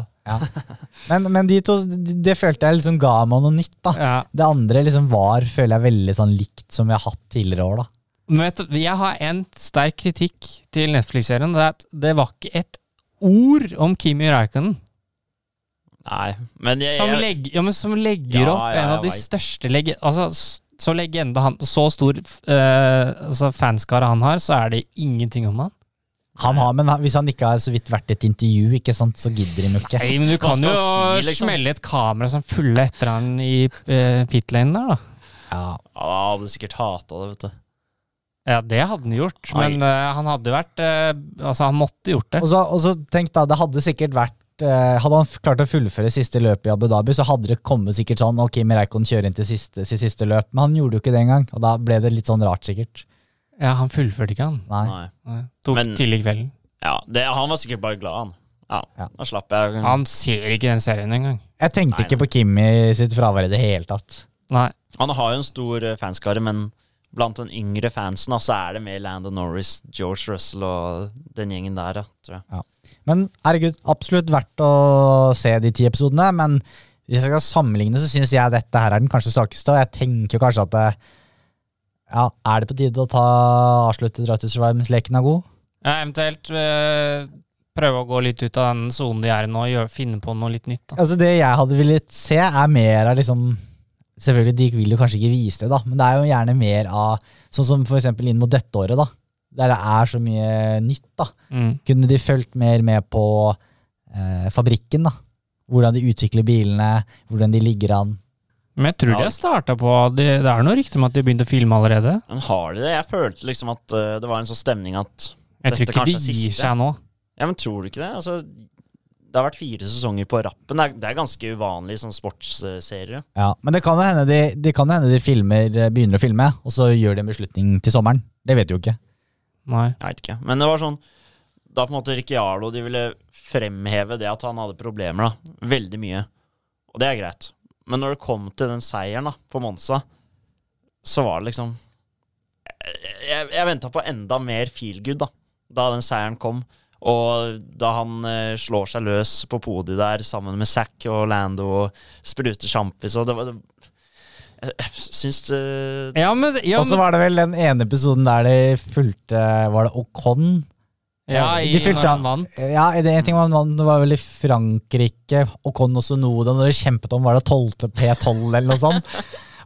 Men, men de to, det, følte jeg liksom ga meg noe nytt. da. ja. Det andre liksom var, føler jeg, veldig sånn likt som vi har hatt tidligere år. da. Men vet du, jeg har en sterk kritikk til Netflix-serien. Det er at det var ikke et ord om Kimi Räikkönen. Nei, men jeg, Som, jeg, ja, men som legger Ja, opp ja, en av de vet. største legge... Altså, så legende han Så stor uh, altså fanskare han har, så er det ingenting om han. Han har, men Hvis han ikke har så vidt vært i et intervju, ikke sant, så gidder de jo ikke. Nei, men du kan jo si, liksom? smelle et kamera som fulle etter han i uh, pitlane der, da. Ja. han hadde sikkert hata det, vet du. Ja, det hadde han gjort, men uh, han hadde vært uh, Altså, han måtte gjort det. Og så, og så tenk da, det hadde sikkert vært Hadde han klart å fullføre siste løpet i Abu Dhabi, så hadde det kommet sikkert sånn Ok, Mereikon kjører inn til siste, sitt siste løp, men han gjorde jo ikke det engang. Og da ble det litt sånn rart, sikkert. Ja, han fullførte ikke, han. Nei. Nei. Tok Men- tidlig i kvelden. Ja, det, han var sikkert bare glad, han. Ja, Ja. Da slapp jeg. Han ser ikke den serien engang. Jeg tenkte Nei, ikke på Kimi sitt fravær i det hele tatt. Nei. Han har jo en stor eh, fanskare, men blant den yngre fansen og så er det mer Landon Norris, George Russell og den gjengen der, ja, tror jeg. Men herregud, absolutt verdt å se de ti episodene. Men hvis jeg skal sammenligne, så syns jeg dette her er den kanskje svakeste. Og jeg tenker kanskje at det, ja, er det på tide å ta avslutte Drive to Survive mens leken er god? Ja, eventuelt eh, prøve å gå litt ut av den sonen de er i nå, og finne på noe litt nytt. Da. Altså Det jeg hadde villet se, er mer av liksom Selvfølgelig, de vil jo kanskje ikke vise det, da, men det er jo gjerne mer av Sånn som for eksempel inn mot dette året, da. Der det er så mye nytt, da. Mm. Kunne de fulgt mer med på eh, fabrikken, da? Hvordan de utvikler bilene, hvordan de ligger an. Men jeg tror Ja. de har starta på Det, det er noe rykte om at de har begynt å filme allerede. Men har de det? Jeg følte liksom at uh, det var en sånn stemning at Jeg tror ikke de er gir seg nå. Ja, men tror du ikke det? Altså, det har vært fire sesonger på rappen. Det er, det er ganske uvanlig som sportsserie. Ja, Men det kan jo hende de, det kan hende de filmer, eh, begynner å filme, og så gjør de en beslutning til sommeren. Det vet du jo ikke. Nei. Jeg vet ikke. Men det var sånn Da på en måte Ricciardo de ville fremheve det at han hadde problemer, da. Veldig mye. Og det er greit. Men når det kom til den seieren da, på Monza, så var det liksom Jeg, jeg, jeg venta på enda mer feelgood da da den seieren kom. Og da han eh, slår seg løs på podiet der sammen med Zack og Lando og spruter sjampis og det var det, Jeg, syns det Ja, men, ja, og så var det vel den ene episoden der de fulgte Var det Ocon? ja, i, de fulgte han- han vant. Ja, det en ting var, det var vel i Frankrike, Ocon og Sonoda, når de kjempet om var det 12. P12 eller noe sånt.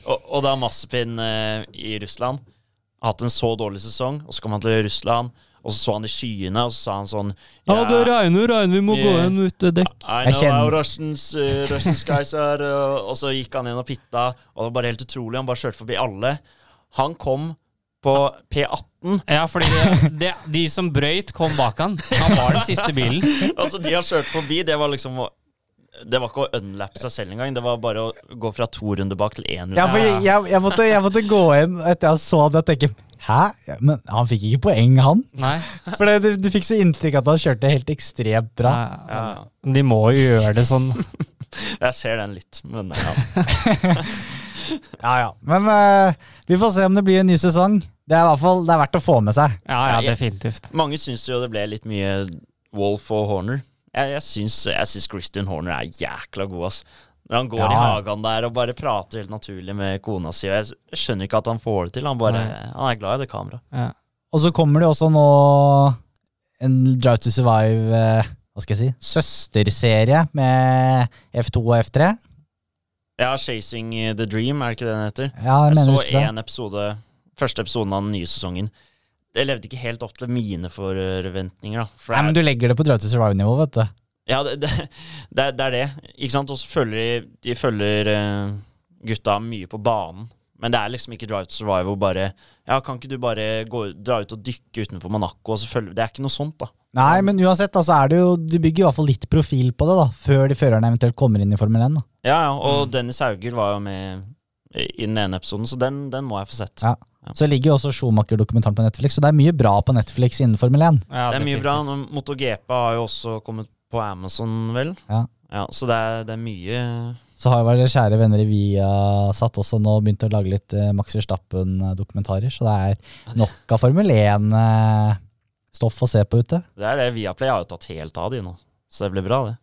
Og, og da Massepin eh, i Russland har hatt en så dårlig sesong, og så kom han til Russland, og så så han i skyene, og så sa han sånn Ja, det regner, regner, vi må gå Yeah. ut ved dekk. I know how Russians, uh, Russians guys are uh, Og så gikk han inn og fitta, og det var bare helt utrolig. Han bare kjørte forbi alle. Han kom på P18. Ja, fordi det, det, de som brøyt, kom bak han. Han var den siste bilen. Altså, de han kjørte forbi, det var liksom det var ikke å unlappe seg selv engang. Det var bare å gå fra to runder bak til én runde. Ja, for jeg, jeg, jeg, måtte, jeg måtte gå inn etter jeg så det og tenke Hæ? Men han fikk ikke poeng, han? Nei. For det, du, du fikk så inntrykk at han kjørte helt ekstremt bra. Ja. De må jo gjøre det sånn. Jeg ser den litt, men ja. Ja, ja. Men uh, vi får se om det blir en ny sesong. Det er i hvert fall det er verdt å få med seg. Ja, ja, definitivt. Mange syns jo det ble litt mye Wolf og Horner. Jeg, jeg, syns, jeg syns Christian Horner er jækla god, ass. Når han går Ja. i hagen der og bare prater helt naturlig med kona si. Og jeg skjønner ikke at han får det til. Han, bare, han er glad i det kameraet. Ja. Og så kommer det også nå en Drive to Survive eh, hva skal jeg si, søsterserie med F2 og F3. Ja, 'Chasing the Dream', er det ikke det den heter? Ja, jeg Jeg så én episode, første episoden av den nye sesongen. Det levde ikke helt opp til mine forventninger. da. For Nei, men du legger det på Drive to Survive-nivå, vet du. Ja, det, det, det, det er det. Ikke sant? Og så følger de, de følger eh, gutta mye på banen. Men det er liksom ikke Drive to Survive hvor bare Ja, kan ikke du bare gå, dra ut og dykke utenfor Monaco? Og så følger, det er ikke noe sånt, da. Nei, men uansett, altså er det jo Du bygger i hvert fall litt profil på det, da, før de førerne eventuelt kommer inn i Formel 1. da. Ja, ja, Og Dennis Hauger var jo med i den ene episoden, så den, den må jeg få sett. Ja. Så ligger jo også Schumacher-dokumentaren på Netflix, så det er mye bra på Netflix innen Formel 1. Ja, det er mye bra. MotoGP har jo også kommet på Amazon, vel? Ja. så det er, det er mye Så har jo våre kjære venner i Viasat også nå begynt å lage litt eh, Max Verstappen-dokumentarer, så det er nok av Formel 1-stoff å se på ute. Det er det. Viaplay har jo tatt helt av de nå. Så det blir bra, det.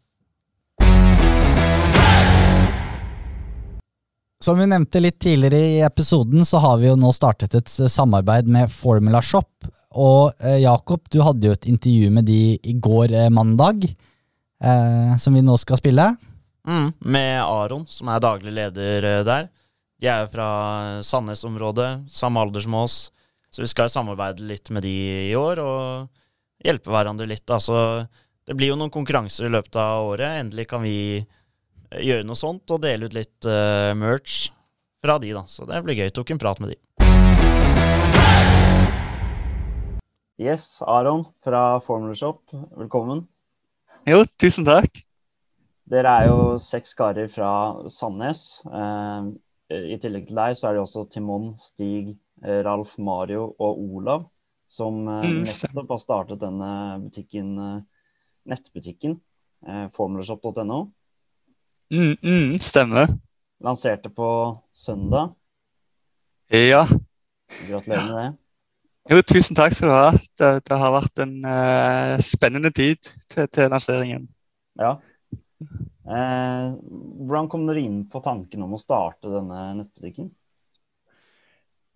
Som vi nevnte litt tidligere i episoden, så har vi jo nå startet et samarbeid med Formula Shop. Og eh, Jakob, du hadde jo et intervju med de i går eh, mandag, eh, som vi nå skal spille. Mm, med Aron, som er daglig leder eh, der. De er jo fra Sandnes-området, samme alder som oss. Så vi skal samarbeide litt med de i år og hjelpe hverandre litt. Altså, det blir jo noen konkurranser i løpet av året. Endelig kan vi eh, gjøre noe sånt og dele ut litt uh, merch fra de, da. Så det blir gøy. Tok en prat med de. Yes, Aron fra Formula Shop. Velkommen. Jo, tusen takk. Dere er jo seks karer fra Sandnes. Uh, I tillegg til deg så er det også Timon, Stig, eh, Ralf, Mario og Olav som Mm, nettopp har startet denne butikken, nettbutikken, formularshop.no. Mm, mm, stemmer. Lanserte på søndag. Ja. Gratulerer med det. Jo, tusen takk skal du ha. Det, det har vært en uh, spennende tid til, til lanseringen. Ja. Eh, hvordan kom dere inn på tanken om å starte denne nettbutikken?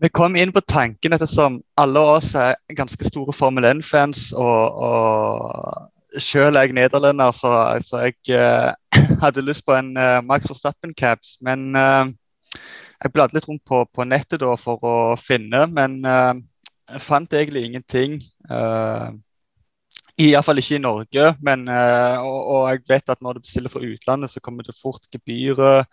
Vi kom inn på tanken ettersom alle oss er ganske store Formel 1-fans, og, og selv er jeg nederlender, så, så jeg eh, hadde lyst på en eh, Max Verstappen-caps. Men eh, jeg bladde litt rundt på, på nettet da for å finne, men eh, jeg fant egentlig ingenting. Uh, Iallfall ikke i Norge, men, eh, og, og jeg vet at når du bestiller fra utlandet, så kommer det fort gebyret,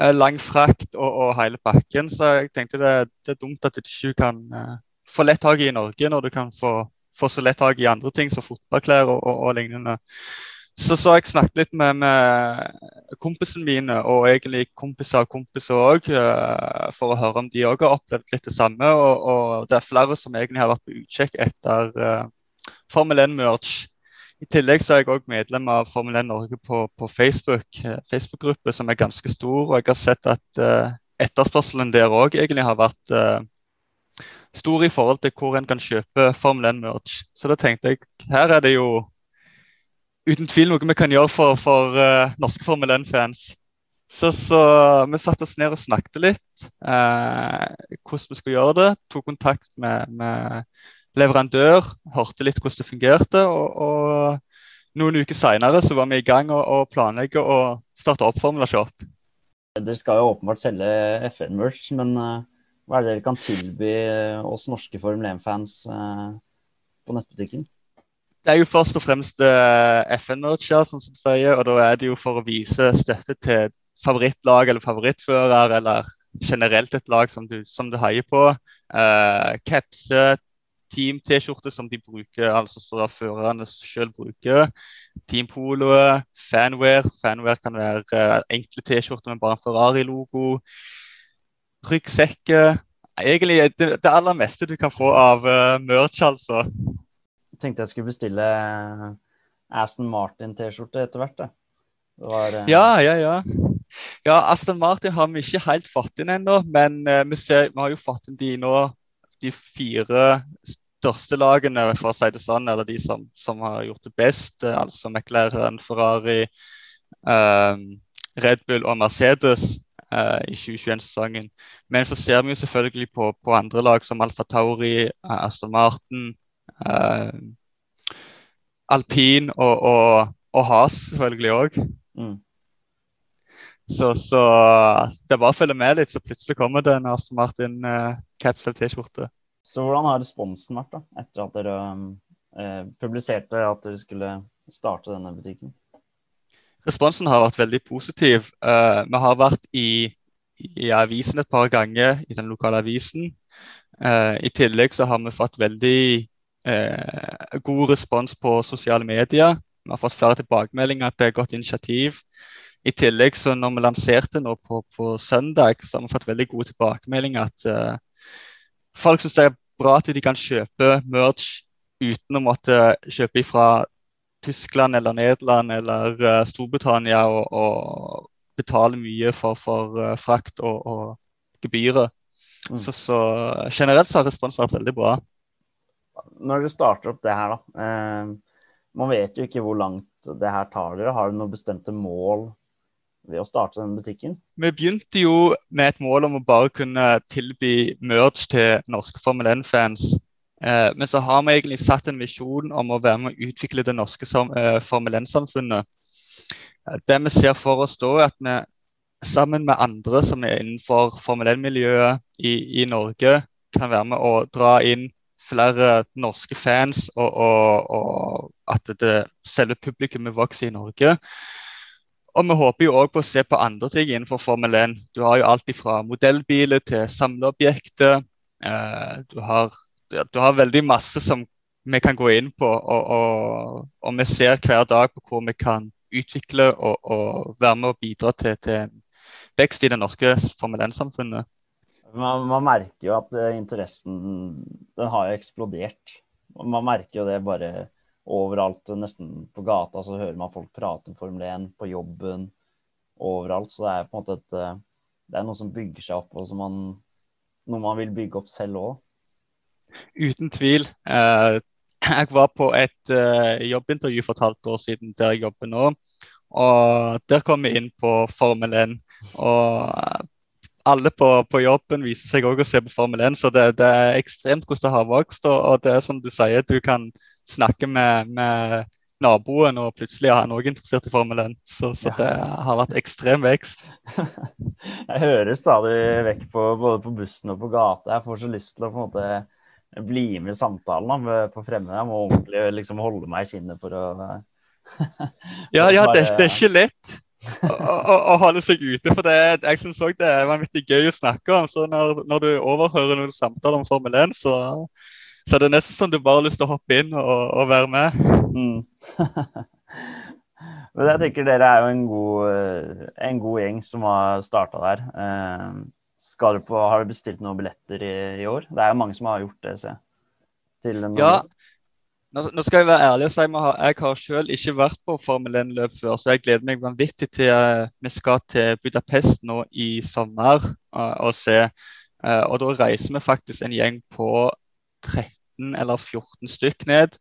eh, lang frakt og, og hele pakken. Så jeg tenkte det, det er dumt at du ikke kan eh, få lett tak i Norge, når du kan få, få så lett tak i andre ting som fotballklær og, og, og lignende. Så, så jeg snakket litt med, med kompisene mine, og egentlig kompiser av kompiser òg, for å høre om de òg har opplevd litt det samme. Og, og det er flere som egentlig har vært på utkikk etter uh, Formel 1-merch. I tillegg så er jeg òg medlem av Formel 1 Norge på, på Facebook, eh, Facebook-gruppe som er ganske stor. Og jeg har sett at uh, etterspørselen der òg egentlig har vært eh, stor i forhold til hvor en kan kjøpe Formel 1-merch. Så da tenkte jeg her er det jo uten tvil noe vi kan gjøre for, for uh, norske Formel 1-fans. Så, så vi satte oss ned og snakket litt eh, hvordan vi skulle gjøre det. Tok kontakt med, med leverandør, hørte litt hvordan det fungerte. Og, og noen uker seinere var vi i gang og, og planlegge å starte opp Formula Shop. Dere skal jo åpenbart selge FN-merch, men eh, hva er det dere kan tilby eh, oss norske Formel 1-fans eh, på nettbutikken? Det er jo først og fremst FN-merch, ja, som sier. Og da er det jo for å vise støtte til favorittlag eller favorittfører eller generelt et lag som du, som du heier på. Uh, Capse, Team-T-skjorte som de bruker, altså så førerne selv bruker. Team Polo, fanwear. Fanwear kan være uh, enkle T-skjorter med bare Ferrari-logo. Ryggsekker. Egentlig det, det, aller meste du kan få av uh, merch, altså. Jeg tenkte jeg skulle bestille Aston Martin-T-skjorte etter hvert. Var, uh... Ja, ja, ja. Ja, Aston Martin har vi ikke helt fått inn ennå, men uh, vi, ser, vi, har jo fått inn de nå, de fire største lagene, for å si det sånn, eller de som, som har gjort det best. Altså McLaren, Ferrari, Red Bull og Mercedes i 2021-sesongen. Men så ser vi jo selvfølgelig på, på andre lag som Alfa Tauri, Aston Martin, Alpin og, og, og Has selvfølgelig òg. Mm. Så, så, det er bare å følge med litt, så plutselig kommer det en Aston Martin uh, capsule T-skjorte. Så hvordan har responsen vært da, etter at dere eh, publiserte at dere skulle starte denne butikken? Responsen har vært veldig positiv. Uh, vi har vært i, i, avisen et par ganger, i den lokale avisen. Uh, I tillegg så har vi fått veldig god respons på sosiale medier. Vi har fått flere tilbakemeldinger at det er et godt initiativ. I tillegg så når vi lanserte nå på, på søndag, så har vi fått veldig gode tilbakemeldinger at uh, folk syns det er bra at de kan kjøpe merch uten å måtte kjøpe fra Tyskland eller Nederland eller uh, Storbritannia og, og, betale mye for, for uh, frakt og, og gebyrer. Mm. Så, så, generelt så har responsen vært veldig bra. Når dere starter opp det her, da. Eh, man vet jo ikke hvor langt det her tar dere. Har dere noen bestemte mål ved å starte denne butikken? Vi begynte jo med et mål om å bare kunne tilby merch til norske Formel 1-fans. Eh, men så har vi egentlig satt en visjon om å være med å utvikle det norske eh, Formel 1-samfunnet. Eh, det vi ser for oss da, er at vi sammen med andre som er innenfor Formel 1-miljøet i, i, Norge, kan være med å dra inn flere norske fans, og, og, og at det, selve publikummet vokser i Norge. Og vi håper jo òg på å se på andre ting innenfor Formel 1. Du har jo alt fra modellbiler til samleobjekter. Eh, du, har, du, har, veldig masse som vi kan gå inn på, og, og, og vi ser hver dag på hvor vi kan utvikle og, og være med og bidra til, til vekst i det norske Formel 1-samfunnet. Man, man, merker jo at eh, interessen den har jo eksplodert. Man merker jo det bare overalt, nesten på gata, så hører man folk prate om Formel 1 på jobben, overalt. Så det er på en måte et eh, Det er noe som bygger seg opp, og man, noe man vil bygge opp selv òg. Uten tvil. Eh, jeg var på et eh, jobbintervju for et halvt år siden der jeg jobber nå. Og der kom vi inn på Formel 1. Og alle på, på, jobben viser seg òg å se på Formel 1, så det, det, er ekstremt hvordan det har vokst. Og, og, det er som du sier, du kan snakke med, med naboen, og plutselig er han òg interessert i Formel 1. Så, så ja. det har vært ekstrem vekst. Jeg hører stadig vekk på, både på bussen og på gata. Jeg får så lyst til å på en måte bli med i samtalen da, på fremmede. Jeg må ordentlig liksom holde meg i kinnet for å Ja, ja det, det er ikke lett å, holde seg ute. For det, jeg syns òg det er vanvittig gøy å snakke om. Så når, når du overhører noen samtaler om Formel 1, så, så er det nesten som du bare har lyst til å hoppe inn og, og være med. Mm. Men jeg tenker dere er jo en god, en god gjeng som har starta der. Skal du på, har du bestilt noen billetter i, i, år? Det er jo mange som har gjort det, ser jeg. ja, nå, skal jeg være ærlig og si at jeg har selv ikke vært på Formel 1-løp før, så jeg gleder meg vanvittig til uh, vi skal til Budapest nå i sommer uh, og se. Uh, og da reiser vi faktisk en gjeng på 13 eller 14 stykk ned.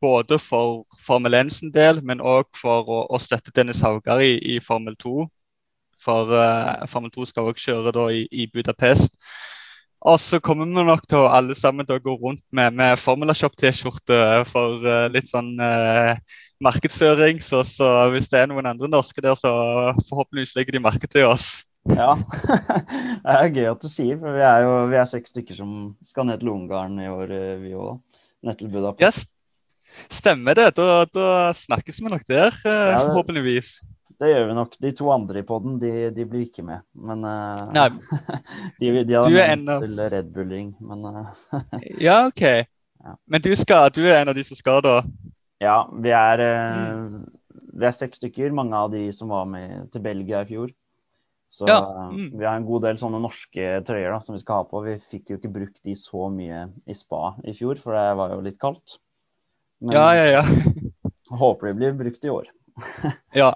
både for Formel 1 sin del, men òg for å, å, støtte Dennis Haugar i, i Formel 2. For Formel 2 skal også kjøre da i, i Budapest. Og så kommer vi nok til å alle sammen til å gå rundt med, med Formula Shop-T-skjorte for uh, litt sånn uh, markedsføring. Så, så, hvis det er noen andre norske der, så forhåpentligvis legger de merke til oss. Ja, det er gøy at du sier, for vi er jo vi er seks stykker som skal ned til Ungarn i år, vi òg. Ned til Budapest. Yes. Stemmer det. Da, da, snakkes vi nok der, ja, det, forhåpentligvis. Det gjør vi nok. De to andre i poden, de, de blir ikke med. Men uh, Nei. de, de har Du en av- til Red Bull-ring, men uh, Ja, OK. Men du, skal, du er en av de som skal, da? ja, vi er, eh, vi er seks stykker. Mange av de som var med til Belgia i fjor. Så Ja, mm. vi har en god del sånne norske trøyer da, som vi skal ha på. Vi fikk jo ikke brukt de så mye i spa i fjor, for det var jo litt kaldt. Men Ja, ja, ja. håper de blir brukt i år. Ja,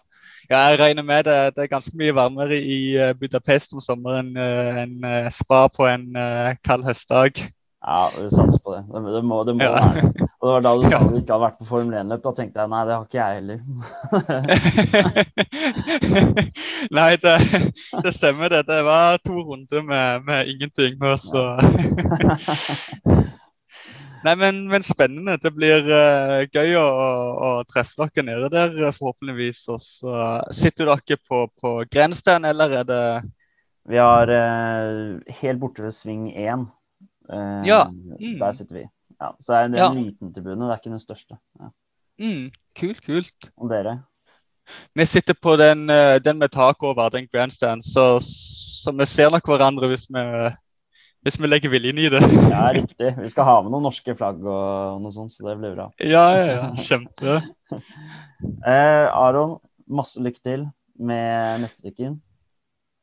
ja jeg regner med det. Det er ganske mye varmere i eh, Budapest om sommeren eh, enn eh, spa på en kald høstdag. Ja, vi satser på det. Det, det må, det må Ja. være det. Og det var da du sa du ikke hadde vært på Formel 1-løp. Da tenkte jeg nei, det har ikke jeg heller. Nei, det, det stemmer det. Det var to runder med, med ingenting. Og så Nei, men, men spennende. Det blir uh, gøy å, å, treffe dere nede der, eh, forhåpentligvis. Og så sitter dere på, på Grenstein, eller er det Vi har uh, helt borte ved sving 1. Uh, Ja. Mm. Der sitter vi. Ja, så det er en, Ja. liten tribune, det er ikke den største. Ja. mm, Kult, kult. Og dere? Vi sitter på den, den med tak over, den grandstand, så, så vi ser nok hverandre hvis vi, hvis vi legger viljen i det. Ja, riktig. Vi skal ha med noen norske flagg og noe sånt, så det blir bra. Ja, ja, ja. Kjempe. Eh, Aron, masse lykke til med nettbutikken.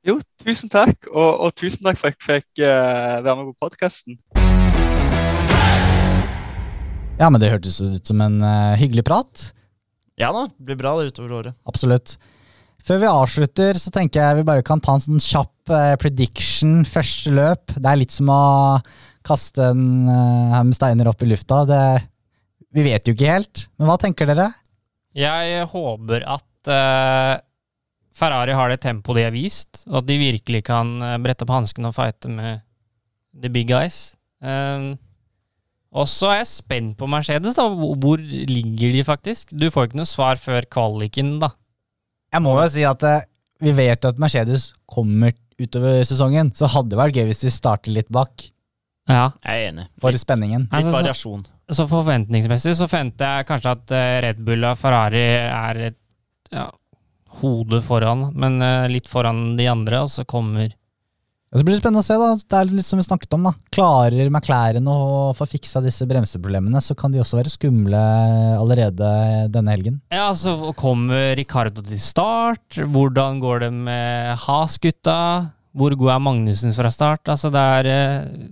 Jo, tusen takk. Og, og tusen takk for at jeg fikk uh, være med på podkasten. Ja, men det hørtes ut som en uh, hyggelig prat. Ja da, det blir bra det utover året. Absolutt. Før vi avslutter, så tenker jeg vi bare kan ta en sånn kjapp eh, prediction første løp. Det er litt som å kaste en eh, med steiner opp i lufta. Det, vi vet jo ikke helt. Men hva tenker dere? Jeg håper at eh, Ferrari har det tempoet de har vist, og at de virkelig kan eh, brette opp hansken og fighte med the big guys. Um, og så er jeg spent på Mercedes. da. Hvor ligger de faktisk? Du får ikke noe svar før kvaliken, da. Jeg må jo si at eh, vi vet at Mercedes kommer utover sesongen, så hadde det vært gøy hvis de starter litt bak Ja. Jeg er enig. for Litt, spenningen. litt Altså, så- variasjon. Så forventningsmessig så forventer jeg kanskje at eh, Red Bull og Ferrari er et ja, hode foran, men eh, litt foran de andre, og så kommer Og så blir det spennende å se, da. Det er litt som vi snakket om, da. Klarer McLaren å få fiksa disse bremseproblemene, så kan de også være skumle allerede denne helgen. Ja, så kommer Ricardo til start? Hvordan går det med Has-gutta? Hvor god er Magnussen fra start? Altså, det er eh,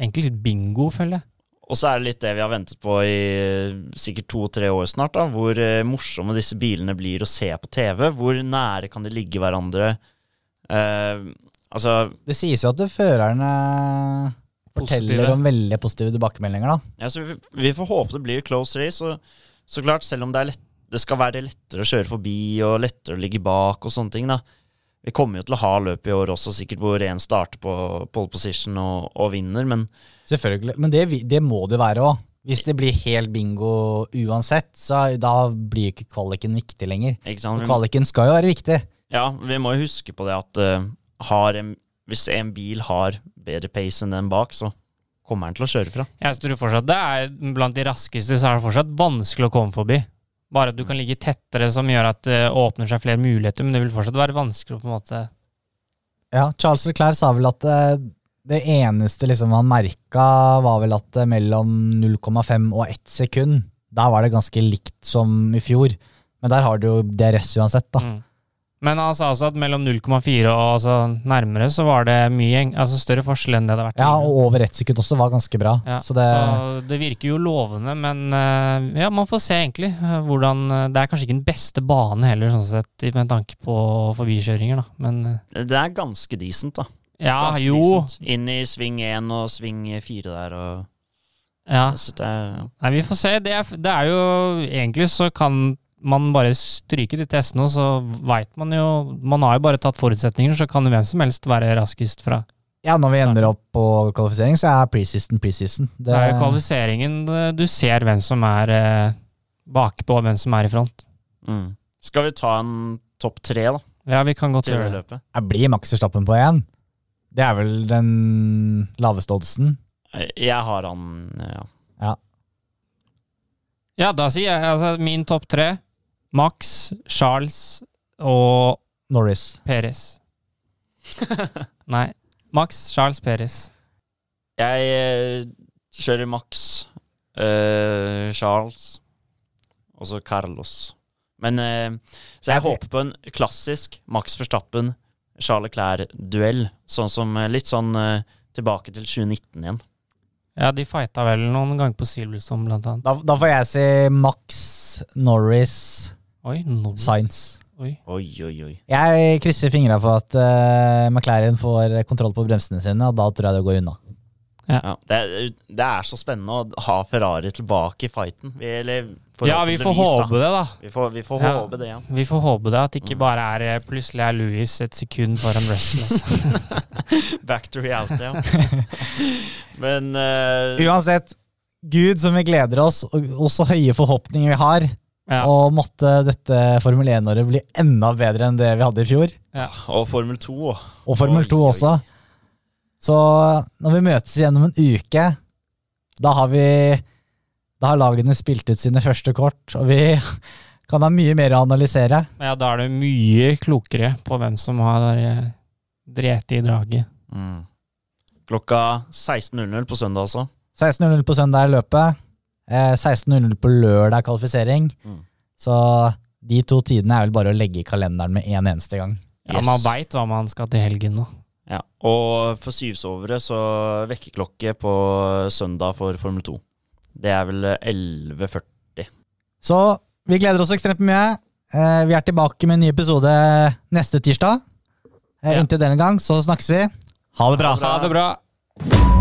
egentlig litt bingo, føler jeg. Og så er det litt det vi har ventet på i eh, sikkert to-tre år snart. da, Hvor eh, morsomme disse bilene blir å se på TV. Hvor nære kan de ligge hverandre? Eh, altså, Det sies jo at førerne forteller Positive. om veldig positive tilbakemeldinger, da. ja, så vi, vi får håpe det blir close race. Og så klart, selv om det, er lett, det skal være lettere å kjøre forbi og lettere å ligge bak og sånne ting, da. Vi kommer jo til å ha løp i år også, sikkert hvor én starter på pole position og, og vinner, men Selvfølgelig. Men det, det må det være òg. Hvis det blir helt bingo uansett, så da blir ikke kvaliken viktig lenger. ikke sant? Og kvaliken skal jo være viktig. Ja, vi må jo huske på det at eh, har en, hvis en bil har bedre pace enn den bak, så kommer den til å kjøre fra. Jeg tror fortsatt det er blant de raskeste, så er det fortsatt vanskelig å komme forbi. Bare at du kan ligge tettere, som gjør at det åpner seg flere muligheter, men det vil fortsatt være vanskelig å på en måte Ja, Charles Leclerc sa vel at eh, det eneste liksom han merka, var vel at eh, mellom 0,5 og 1 sekund, der var det ganske likt som i fjor. Men der har du jo DRS uansett, da. mm. Men han sa også at mellom 0,4 og altså nærmere så var det mye altså større forskjell enn det det har vært Ja, og over ett sekund også var ganske bra. Ja, så det, så det virker jo lovende, men eh, ja, man får se egentlig eh, hvordan eh, Det er kanskje ikke den beste banen heller, sånn sett, med tanke på forbikjøringer, da. Men Det er ganske decent, da. ja, Ganske jo. decent. Inn i sving 1 og sving 4 der og Ja. så det er, Nei, vi får se. Det er, det er jo Egentlig så kan man bare stryker de testene, og så veit man jo Man har jo bare tatt forutsetninger, så kan jo hvem som helst være raskest fra. ja, når vi ender opp på kvalifisering, så er preseason preseason. Det er jo kvalifiseringen eh, du ser hvem som er eh, bakpå, og hvem som er i front. mm. Skal vi ta en topp tre, da, Ja, vi kan godt gjøre det. Jeg blir Max Verstappen på én. Det er vel den laveste oddsen. Jeg har han, ja. Ja, da sier jeg altså min topp tre. Max, Charles og Norris. Perez. Nei. Max Charles Perez. Jeg eh, kjører Max, eh, Charles og så Carlos. Men eh, Så jeg håper på en klassisk Max Verstappen, Charles Clair-duell. Sånn som eh, litt sånn eh, tilbake til 2019 igjen. Ja, de fighta vel noen ganger på Silverstone, blant annet. Da, da får jeg si Max, Norris, Oi. Science. Oi. Oi, oi, oi. Jeg krysser fingra for at uh, McLaren får kontroll på bremsene sine, og da tror jeg det går unna. Ja, det, er- det er så spennende å ha Ferrari tilbake i fighten. Vi, eller Ja, vi får da. håpe det, da. Vi får, vi får Ja. håpe det, ja. Vi får håpe det, at ikke bare er eh, plutselig er Louis et sekund foran Russell. Altså. Back to reality, ja. Men uh, Uansett, Gud som vi gleder oss, og, og så høye forhåpninger vi har, Ja. og måtte dette Formel 1-året bli enda bedre enn det vi hadde i fjor, Ja, Og Formel 2. og- Formel 2 også. Så når vi møtes igjen om en uke, da har vi Da har lagene spilt ut sine første kort, og vi kan ha mye mer å analysere. ja, da er du mye klokere på hvem som har eh, drept i draget. Mm. Klokka 16.00 på søndag, altså. 16.00 på søndag er løpet. Eh, 16.00 på lørdag er kvalifisering. Mm. Så de to tidene er vel bare å legge i kalenderen med en eneste gang. Ja, Yes. Man veit hva man skal til helgen nå. Ja. Og for syvsovere så vekkerklokke på søndag for Formel 2. Det er vel 11.40. Så vi gleder oss ekstremt mye. Eh, vi er tilbake med en ny episode neste tirsdag. Eh, Ja. Inntil denne gang så snakkes vi. Ha det bra. Ha det bra. Ha det bra!